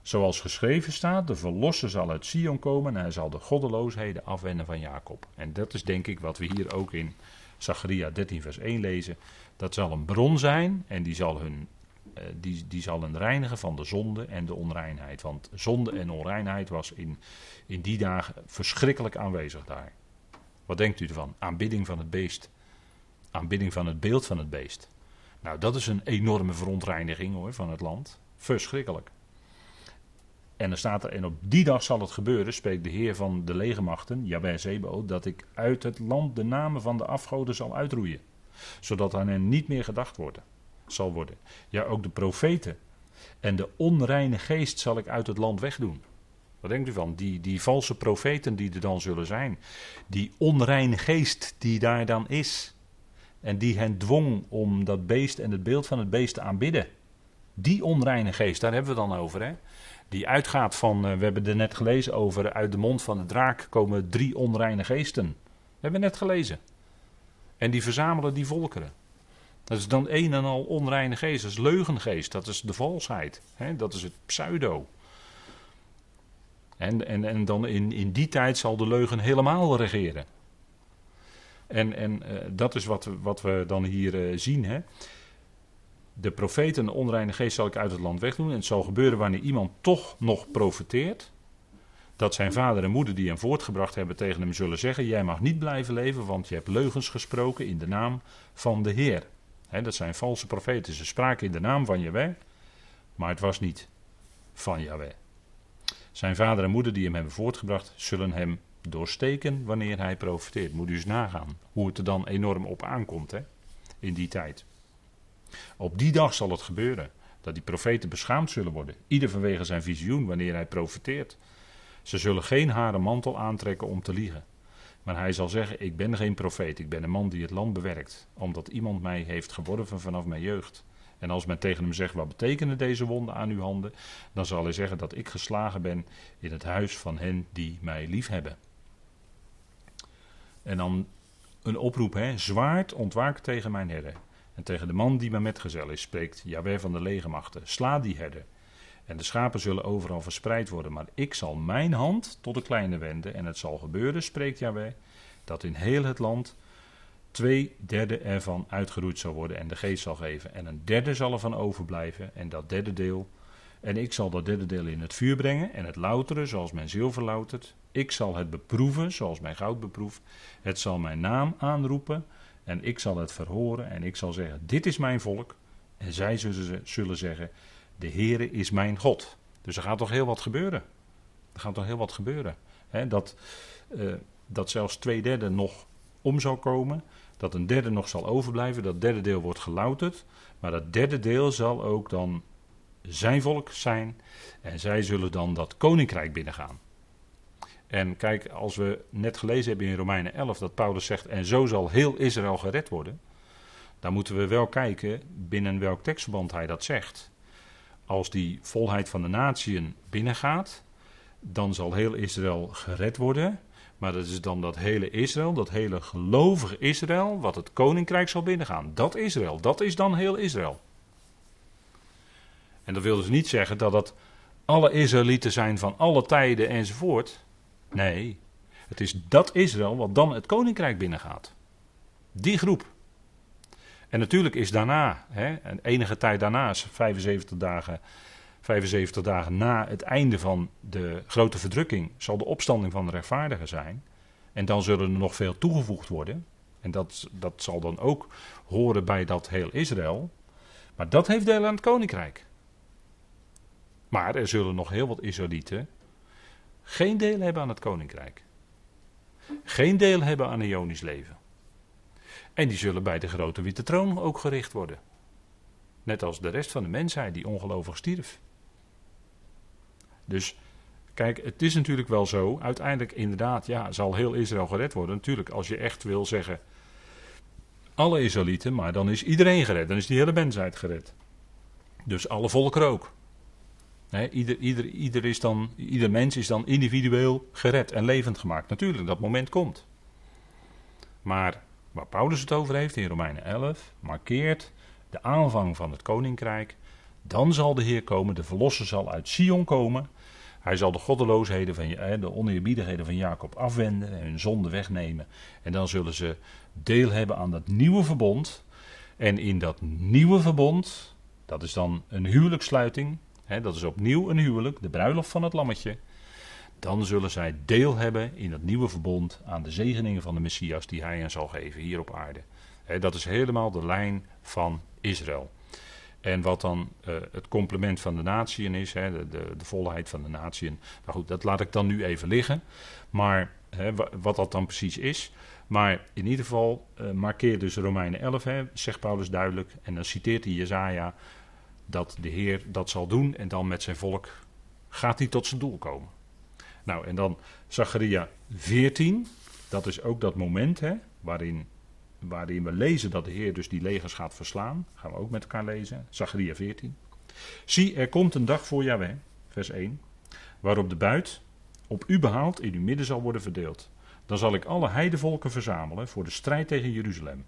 Zoals geschreven staat, de verlosser zal uit Sion komen en hij zal de goddeloosheden afwenden van Jacob. En dat is denk ik wat we hier ook in Zacharia 13 vers 1 lezen. Dat zal een bron zijn en die zal, hun, eh, die, die zal hen reinigen van de zonde en de onreinheid. Want zonde en onreinheid was in, in die dagen verschrikkelijk aanwezig daar. Wat denkt u ervan? Aanbidding van het beest. Aanbidding van het beeld van het beest. Nou, dat is een enorme verontreiniging hoor, van het land. Verschrikkelijk. En dan staat er, en op die dag zal het gebeuren, spreekt de Heer van de legermachten, Jabez Zebo, dat ik uit het land de namen van de afgoden zal uitroeien. Zodat aan hen niet meer gedacht worden, zal worden. Ja, ook de profeten en de onreine geest zal ik uit het land wegdoen. Wat denkt u van? Die, die valse profeten die er dan zullen zijn. Die onreine geest die daar dan is. En die hen dwong om dat beest en het beeld van het beest te aanbidden. Die onreine geest, daar hebben we dan over. Hè? Die uitgaat van, uh, we hebben er net gelezen over, uit de mond van de draak komen drie onreine geesten. We hebben net gelezen. En die verzamelen die volkeren. Dat is dan een en al onreine geest, dat is leugengeest, dat is de valsheid. Hè? Dat is het pseudo. En, en, en dan in, in die tijd zal de leugen helemaal regeren. En, en uh, dat is wat, wat we dan hier uh, zien. Hè? De profeten en de onreine geest zal ik uit het land wegdoen. En het zal gebeuren wanneer iemand toch nog profeteert. Dat zijn vader en moeder die hem voortgebracht hebben tegen hem zullen zeggen: Jij mag niet blijven leven, want je hebt leugens gesproken in de naam van de Heer. He, dat zijn valse profeten. Ze spraken in de naam van Jahweh, maar het was niet van Jahweh. Zijn vader en moeder die hem hebben voortgebracht, zullen hem doorsteken wanneer hij profiteert. Moet u eens nagaan hoe het er dan enorm op aankomt hè, in die tijd. Op die dag zal het gebeuren dat die profeten beschaamd zullen worden. Ieder vanwege zijn visioen wanneer hij profeteert. Ze zullen geen haren mantel aantrekken om te liegen. Maar hij zal zeggen: Ik ben geen profeet, ik ben een man die het land bewerkt, omdat iemand mij heeft geworven vanaf mijn jeugd. En als men tegen hem zegt: Wat betekenen deze wonden aan uw handen? Dan zal hij zeggen dat ik geslagen ben in het huis van hen die mij liefhebben. En dan een oproep: hè? Zwaard ontwaakt tegen mijn herder. En tegen de man die mijn metgezel is, spreekt Jaweh van de legermachten: Sla die herder. En de schapen zullen overal verspreid worden, maar ik zal mijn hand tot de kleine wenden. En het zal gebeuren, spreekt Jaweh, dat in heel het land twee derde ervan uitgeroeid zal worden en de geest zal geven. En een derde zal ervan overblijven en dat derde deel. En ik zal dat derde deel in het vuur brengen en het louteren zoals mijn zilver loutert. Ik zal het beproeven zoals mijn goud beproeft. Het zal mijn naam aanroepen en ik zal het verhoren en ik zal zeggen, dit is mijn volk. En zij zullen zeggen, de Heere is mijn God. Dus er gaat toch heel wat gebeuren. Er gaat toch heel wat gebeuren. dat, uh, dat zelfs twee derde nog om zal komen. Dat een derde nog zal overblijven. Dat derde deel wordt gelouterd. Maar dat derde deel zal ook dan zijn volk zijn. En zij zullen dan dat koninkrijk binnengaan. En kijk, als we net gelezen hebben in Romeinen 11 dat Paulus zegt: En zo zal heel Israël gered worden. Dan moeten we wel kijken binnen welk tekstverband hij dat zegt. Als die volheid van de natieën binnengaat, dan zal heel Israël gered worden. Maar dat is dan dat hele Israël, dat hele gelovige Israël, wat het koninkrijk zal binnengaan. Dat Israël, dat is dan heel Israël. En dat wil dus niet zeggen dat dat alle Israëlieten zijn van alle tijden enzovoort. Nee, het is dat Israël wat dan het koninkrijk binnengaat. Die groep. En natuurlijk is daarna, hè, enige tijd daarna, 75 dagen, 75 dagen na het einde van de grote verdrukking, zal de opstanding van de rechtvaardigen zijn. En dan zullen er nog veel toegevoegd worden. En dat, dat zal dan ook horen bij dat heel Israël. Maar dat heeft deel aan het koninkrijk. Maar er zullen nog heel wat Israëlieten geen deel hebben aan het koninkrijk. Geen deel hebben aan een Ionisch leven. En die zullen bij de grote witte troon ook gericht worden. Net als de rest van de mensheid die ongelovig stierf. Dus kijk, het is natuurlijk wel zo. Uiteindelijk inderdaad, ja, zal heel Israël gered worden. Natuurlijk, als je echt wil zeggen. Alle Israëlieten, maar dan is iedereen gered. Dan is die hele mensheid gered. Dus alle volkeren ook. ieder, ieder, ieder, is dan, ieder mens is dan individueel gered en levend gemaakt. Natuurlijk, dat moment komt. Maar waar Paulus het over heeft in Romeinen 11, markeert de aanvang van het koninkrijk Dan zal de Heer komen, de Verlosser zal uit Sion komen. Hij zal de goddeloosheden, van, de oneerbiedigheden van Jacob afwenden en hun zonde wegnemen. En dan zullen ze deel hebben aan dat nieuwe verbond. En in dat nieuwe verbond, dat is dan een huwelijkssluiting, dat is opnieuw een huwelijk, de bruiloft van het lammetje. Dan zullen zij deel hebben in dat nieuwe verbond aan de zegeningen van de Messias die hij hen zal geven hier op aarde. Dat is helemaal de lijn van Israël. En wat dan uh, het complement van de natieën is, de, de, de, volheid van de natieën. Nou goed, dat laat ik dan nu even liggen. Maar wat dat dan precies is. Maar in ieder geval uh, markeert dus Romeinen 11, hè, zegt Paulus duidelijk. En dan citeert hij Jezaja dat de Heer dat zal doen. En dan met zijn volk gaat hij tot zijn doel komen. Nou, en dan Zacharia 14. Dat is ook dat moment hè, waarin waarin we lezen dat de Heer dus die legers gaat verslaan. Gaan we ook met elkaar lezen. Zachariah 14. Zie, er komt een dag voor Yahweh, vers 1, waarop de buit op u behaald in uw midden zal worden verdeeld. Dan zal ik alle heidevolken verzamelen voor de strijd tegen Jeruzalem.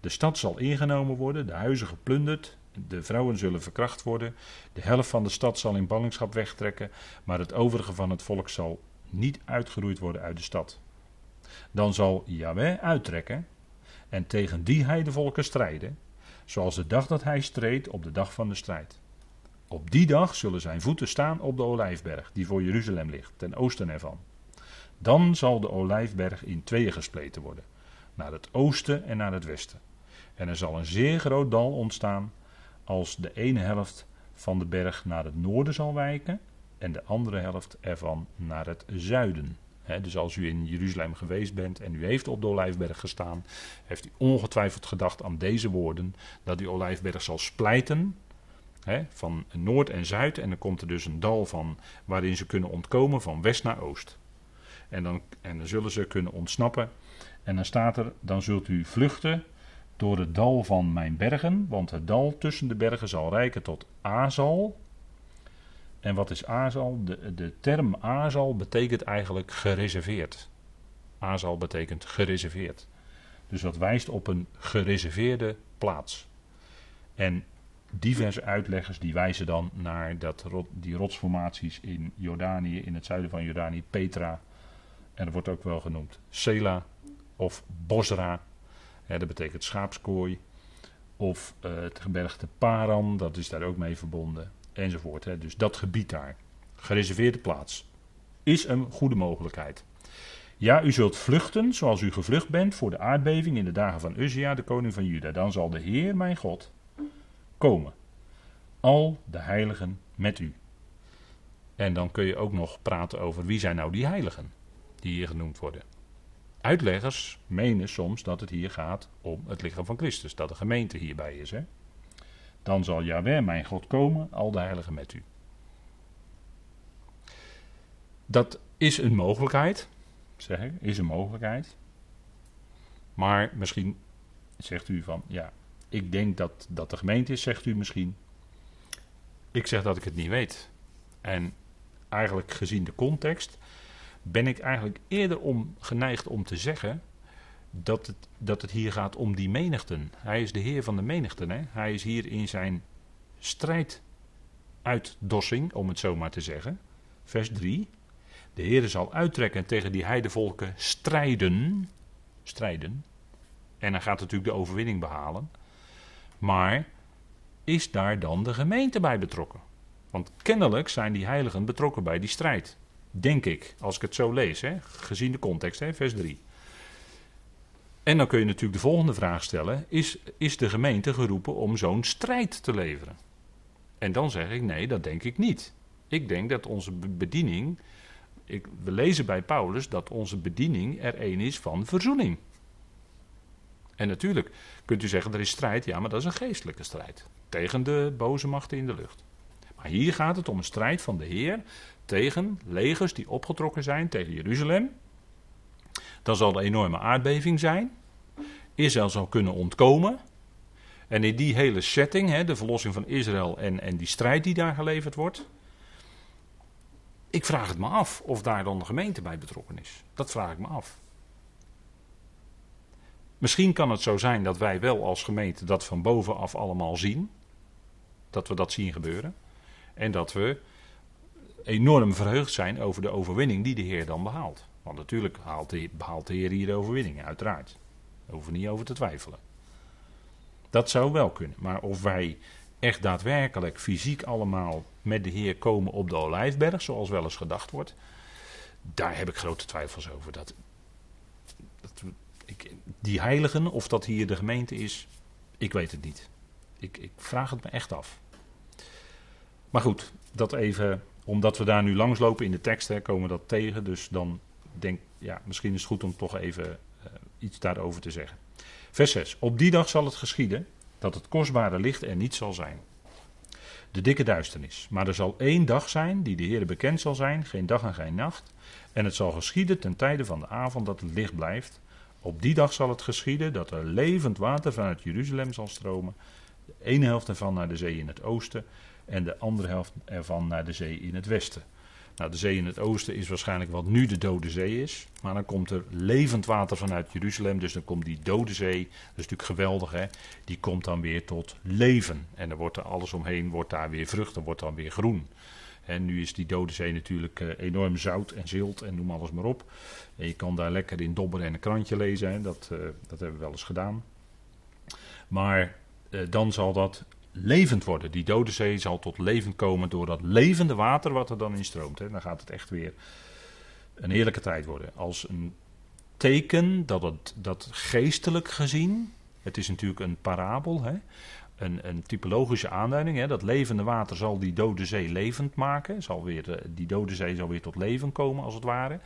De stad zal ingenomen worden, de huizen geplunderd, de vrouwen zullen verkracht worden, de helft van de stad zal in ballingschap wegtrekken, maar het overige van het volk zal niet uitgeroeid worden uit de stad. Dan zal Yahweh uittrekken en tegen die heidevolken strijden, zoals de dag dat hij streed op de dag van de strijd. Op die dag zullen zijn voeten staan op de olijfberg, die voor Jeruzalem ligt, ten oosten ervan. Dan zal de olijfberg in tweeën gespleten worden, naar het oosten en naar het westen. En er zal een zeer groot dal ontstaan, als de ene helft van de berg naar het noorden zal wijken en de andere helft ervan naar het zuiden dus als u in Jeruzalem geweest bent en u heeft op de Olijfberg gestaan, heeft u ongetwijfeld gedacht aan deze woorden: dat die Olijfberg zal splijten van noord en zuid. En dan komt er dus een dal van waarin ze kunnen ontkomen van west naar oost. En dan, en dan zullen ze kunnen ontsnappen. En dan staat er: dan zult u vluchten door het dal van mijn bergen, want het dal tussen de bergen zal rijken tot Azal. En wat is Azal? De, de term Azal betekent eigenlijk gereserveerd. Azal betekent gereserveerd. Dus dat wijst op een gereserveerde plaats. En diverse uitleggers die wijzen dan naar dat, die rotsformaties in Jordanië, in het zuiden van Jordanië, Petra. En dat wordt ook wel genoemd Sela of Bosra. Dat betekent schaapskooi. Of uh, het gebergte Paran, dat is daar ook mee verbonden enzovoort. Hè. Dus dat gebied daar, gereserveerde plaats, is een goede mogelijkheid. Ja, u zult vluchten zoals u gevlucht bent voor de aardbeving in de dagen van Uzia, de koning van Juda. Dan zal de Heer, mijn God, komen. Al de heiligen met u. En dan kun je ook nog praten over wie zijn nou die heiligen die hier genoemd worden. Uitleggers menen soms dat het hier gaat om het lichaam van Christus, dat de gemeente hierbij is. Hè? Dan zal Yahweh, mijn God, komen, al de heiligen met u. Dat is een mogelijkheid, zeg ik, is een mogelijkheid. Maar misschien zegt u van, ja, ik denk dat dat de gemeente is, zegt u misschien. Ik zeg dat ik het niet weet. En eigenlijk gezien de context ben ik eigenlijk eerder om geneigd om te zeggen dat het, dat het hier gaat om die menigten. Hij is de Heer van de menigten. Hè? Hij is hier in zijn strijduitdossing, om het zo maar te zeggen. Vers 3. De Heer zal uittrekken tegen die heidevolken strijden. Strijden. En hij gaat natuurlijk de overwinning behalen. Maar is daar dan de gemeente bij betrokken? Want kennelijk zijn die heiligen betrokken bij die strijd. Denk ik, als ik het zo lees, hè? gezien de context, hè? vers 3. En dan kun je natuurlijk de volgende vraag stellen: is, is de gemeente geroepen om zo'n strijd te leveren? En dan zeg ik: nee, dat denk ik niet. Ik denk dat onze bediening. Ik, we lezen bij Paulus dat onze bediening er een is van verzoening. En natuurlijk kunt u zeggen: er is strijd, ja, maar dat is een geestelijke strijd. Tegen de boze machten in de lucht. Maar hier gaat het om een strijd van de Heer tegen legers die opgetrokken zijn tegen Jeruzalem. Dan zal er een enorme aardbeving zijn. Israël zal kunnen ontkomen. En in die hele setting, hè, de verlossing van Israël en, en die strijd die daar geleverd wordt. Ik vraag het me af of daar dan de gemeente bij betrokken is. Dat vraag ik me af. Misschien kan het zo zijn dat wij wel als gemeente dat van bovenaf allemaal zien. dat we dat zien gebeuren. En dat we enorm verheugd zijn over de overwinning die de Heer dan behaalt. Want natuurlijk haalt behaalt de Heer hier de overwinning, uiteraard. Daar hoeven we niet over te twijfelen. Dat zou wel kunnen. Maar of wij echt daadwerkelijk fysiek allemaal met de Heer komen op de Olijfberg, zoals wel eens gedacht wordt, daar heb ik grote twijfels over. Dat, dat die heiligen, of dat hier de gemeente is, ik weet het niet. Ik, ik vraag het me echt af. Maar goed, dat even, omdat we daar nu langslopen in de tekst, hè, komen we dat tegen. Dus dan denk ja, misschien is het goed om toch even uh, iets daarover te zeggen. Vers 6. Op die dag zal het geschieden dat het kostbare licht er niet zal zijn. De dikke duisternis. Maar er zal één dag zijn die de Heer bekend zal zijn, geen dag en geen nacht. En het zal geschieden ten tijde van de avond dat het licht blijft. Op die dag zal het geschieden dat er levend water vanuit Jeruzalem zal stromen. De ene helft ervan naar de zee in het oosten en de andere helft ervan naar de zee in het westen. Nou, de zee in het oosten is waarschijnlijk wat nu de Dode Zee is. Maar dan komt er levend water vanuit Jeruzalem. Dus dan komt die Dode Zee, dat is natuurlijk geweldig hè. Die komt dan weer tot leven. En dan wordt er alles omheen, wordt daar weer vrucht, dan wordt dan weer groen. En nu is die Dode Zee natuurlijk uh, enorm zout en zilt en noem alles maar op. En je kan daar lekker in dobberen en een krantje lezen. Hè. Dat, uh, dat hebben we wel eens gedaan. Maar uh, dan zal dat levend worden. Die dode zee zal tot leven komen door dat levende water wat er dan in stroomt. Hè. Dan gaat het echt weer een heerlijke tijd worden. Als een teken dat het dat geestelijk gezien, het is natuurlijk een parabel, hè, een, een typologische aanduiding. Hè, dat levende water zal die dode zee levend maken. Zal weer, eh, die dode zee zal weer tot leven komen, als het ware.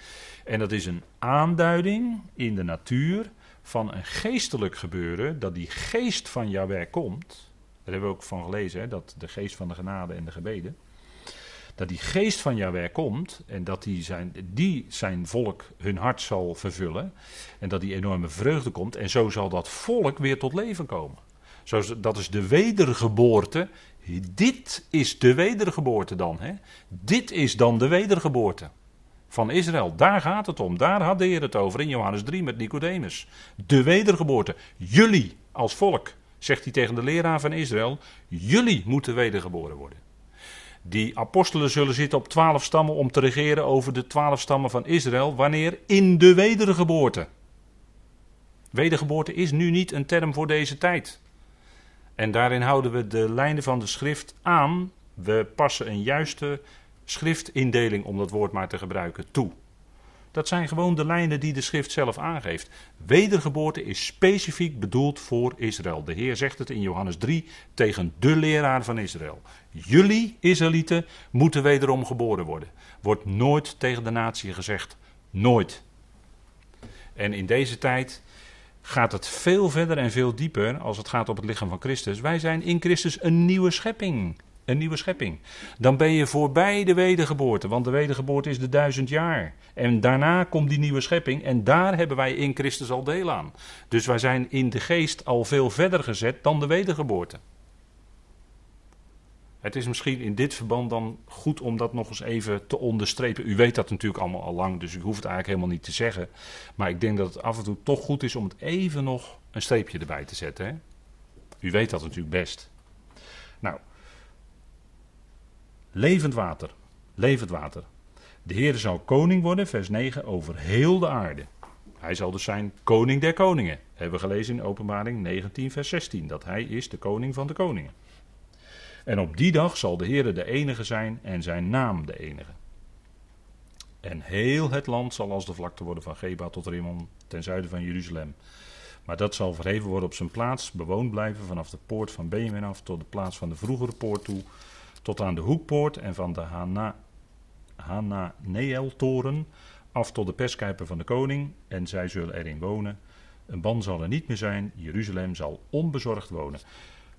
En dat is een aanduiding in de natuur van een geestelijk gebeuren. Dat die geest van Jahweh komt. Daar hebben we ook van gelezen, hè, dat de geest van de genade en de gebeden. Dat die geest van Jahweh komt en dat die zijn, die zijn volk hun hart zal vervullen. En dat die enorme vreugde komt. En zo zal dat volk weer tot leven komen. Zo, dat is de wedergeboorte. Dit is de wedergeboorte dan. Hè? Dit is dan de wedergeboorte van Israël. Daar gaat het om. Daar had de Heer het over in Johannes 3 met Nicodemus. De wedergeboorte. Jullie als volk zegt hij tegen de leraar van Israël: Jullie moeten wedergeboren worden. Die apostelen zullen zitten op twaalf stammen om te regeren over de twaalf stammen van Israël. Wanneer? In de wedergeboorte. Wedergeboorte is nu niet een term voor deze tijd. En daarin houden we de lijnen van de schrift aan. We passen een juiste schriftindeling, om dat woord maar te gebruiken, toe. Dat zijn gewoon de lijnen die de schrift zelf aangeeft. Wedergeboorte is specifiek bedoeld voor Israël. De Heer zegt het in Johannes 3 tegen de leraar van Israël. Jullie, Israëlieten, moeten wederom geboren worden. Wordt nooit tegen de natie gezegd. Nooit. En in deze tijd gaat het veel verder en veel dieper als het gaat op het lichaam van Christus. Wij zijn in Christus een nieuwe schepping een nieuwe schepping. Dan ben je voorbij de wedergeboorte, want de wedergeboorte is de duizend jaar. En daarna komt die nieuwe schepping en daar hebben wij in Christus al deel aan. Dus wij zijn in de geest al veel verder gezet dan de wedergeboorte. Het is misschien in dit verband dan goed om dat nog eens even te onderstrepen. U weet dat natuurlijk allemaal al lang, dus u hoeft het eigenlijk helemaal niet te zeggen. Maar ik denk dat het af en toe toch goed is om het even nog een streepje erbij te zetten. Hè? U weet dat natuurlijk best. Nou, Levend water. Levend water. De Heer zal koning worden, vers 9, over heel de aarde. Hij zal dus zijn koning der koningen. Hebben we gelezen in Openbaring 19, vers 16. Dat hij is de koning van de koningen. En op die dag zal de Heer de enige zijn en zijn naam de enige. En heel het land zal als de vlakte worden van Geba tot Rimmon, ten zuiden van Jeruzalem. Maar dat zal verheven worden op zijn plaats, bewoond blijven vanaf de poort van Benjamin af tot de plaats van de vroegere poort toe, tot aan de hoekpoort en van de Hana, Hananeeltoren af tot de perskijper van de koning en zij zullen erin wonen. Een ban zal er niet meer zijn, Jeruzalem zal onbezorgd wonen.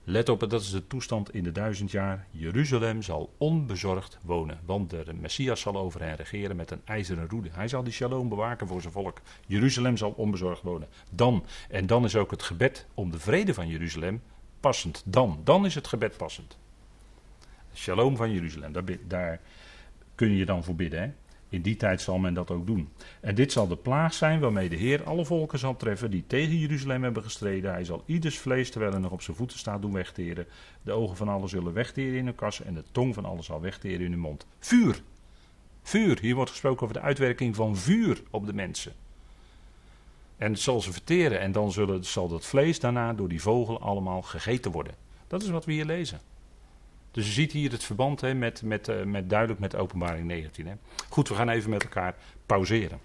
Let op, dat is de toestand in de duizend jaar. Jeruzalem zal onbezorgd wonen, want de Messias zal over hen regeren met een ijzeren roede. Hij zal die shalom bewaken voor zijn volk. Jeruzalem zal onbezorgd wonen. Dan, en dan is ook het gebed om de vrede van Jeruzalem passend. Dan, dan is het gebed passend. Shalom van Jeruzalem, daar, daar kun je dan voor bidden. Hè? In die tijd zal men dat ook doen. En dit zal de plaag zijn waarmee de Heer alle volken zal treffen die tegen Jeruzalem hebben gestreden. Hij zal ieders vlees, terwijl hij nog op zijn voeten staat, doen wegteren. De ogen van allen zullen wegteren in hun kassen en de tong van allen zal wegteren in hun mond. Vuur! Vuur! Hier wordt gesproken over de uitwerking van vuur op de mensen. En het zal ze verteren en dan zullen, zal dat vlees daarna door die vogel allemaal gegeten worden. Dat is wat we hier lezen. Dus je ziet hier het verband hè, met, met, eh, met duidelijk met openbaring 19. Hè. Goed, we gaan even met elkaar pauzeren.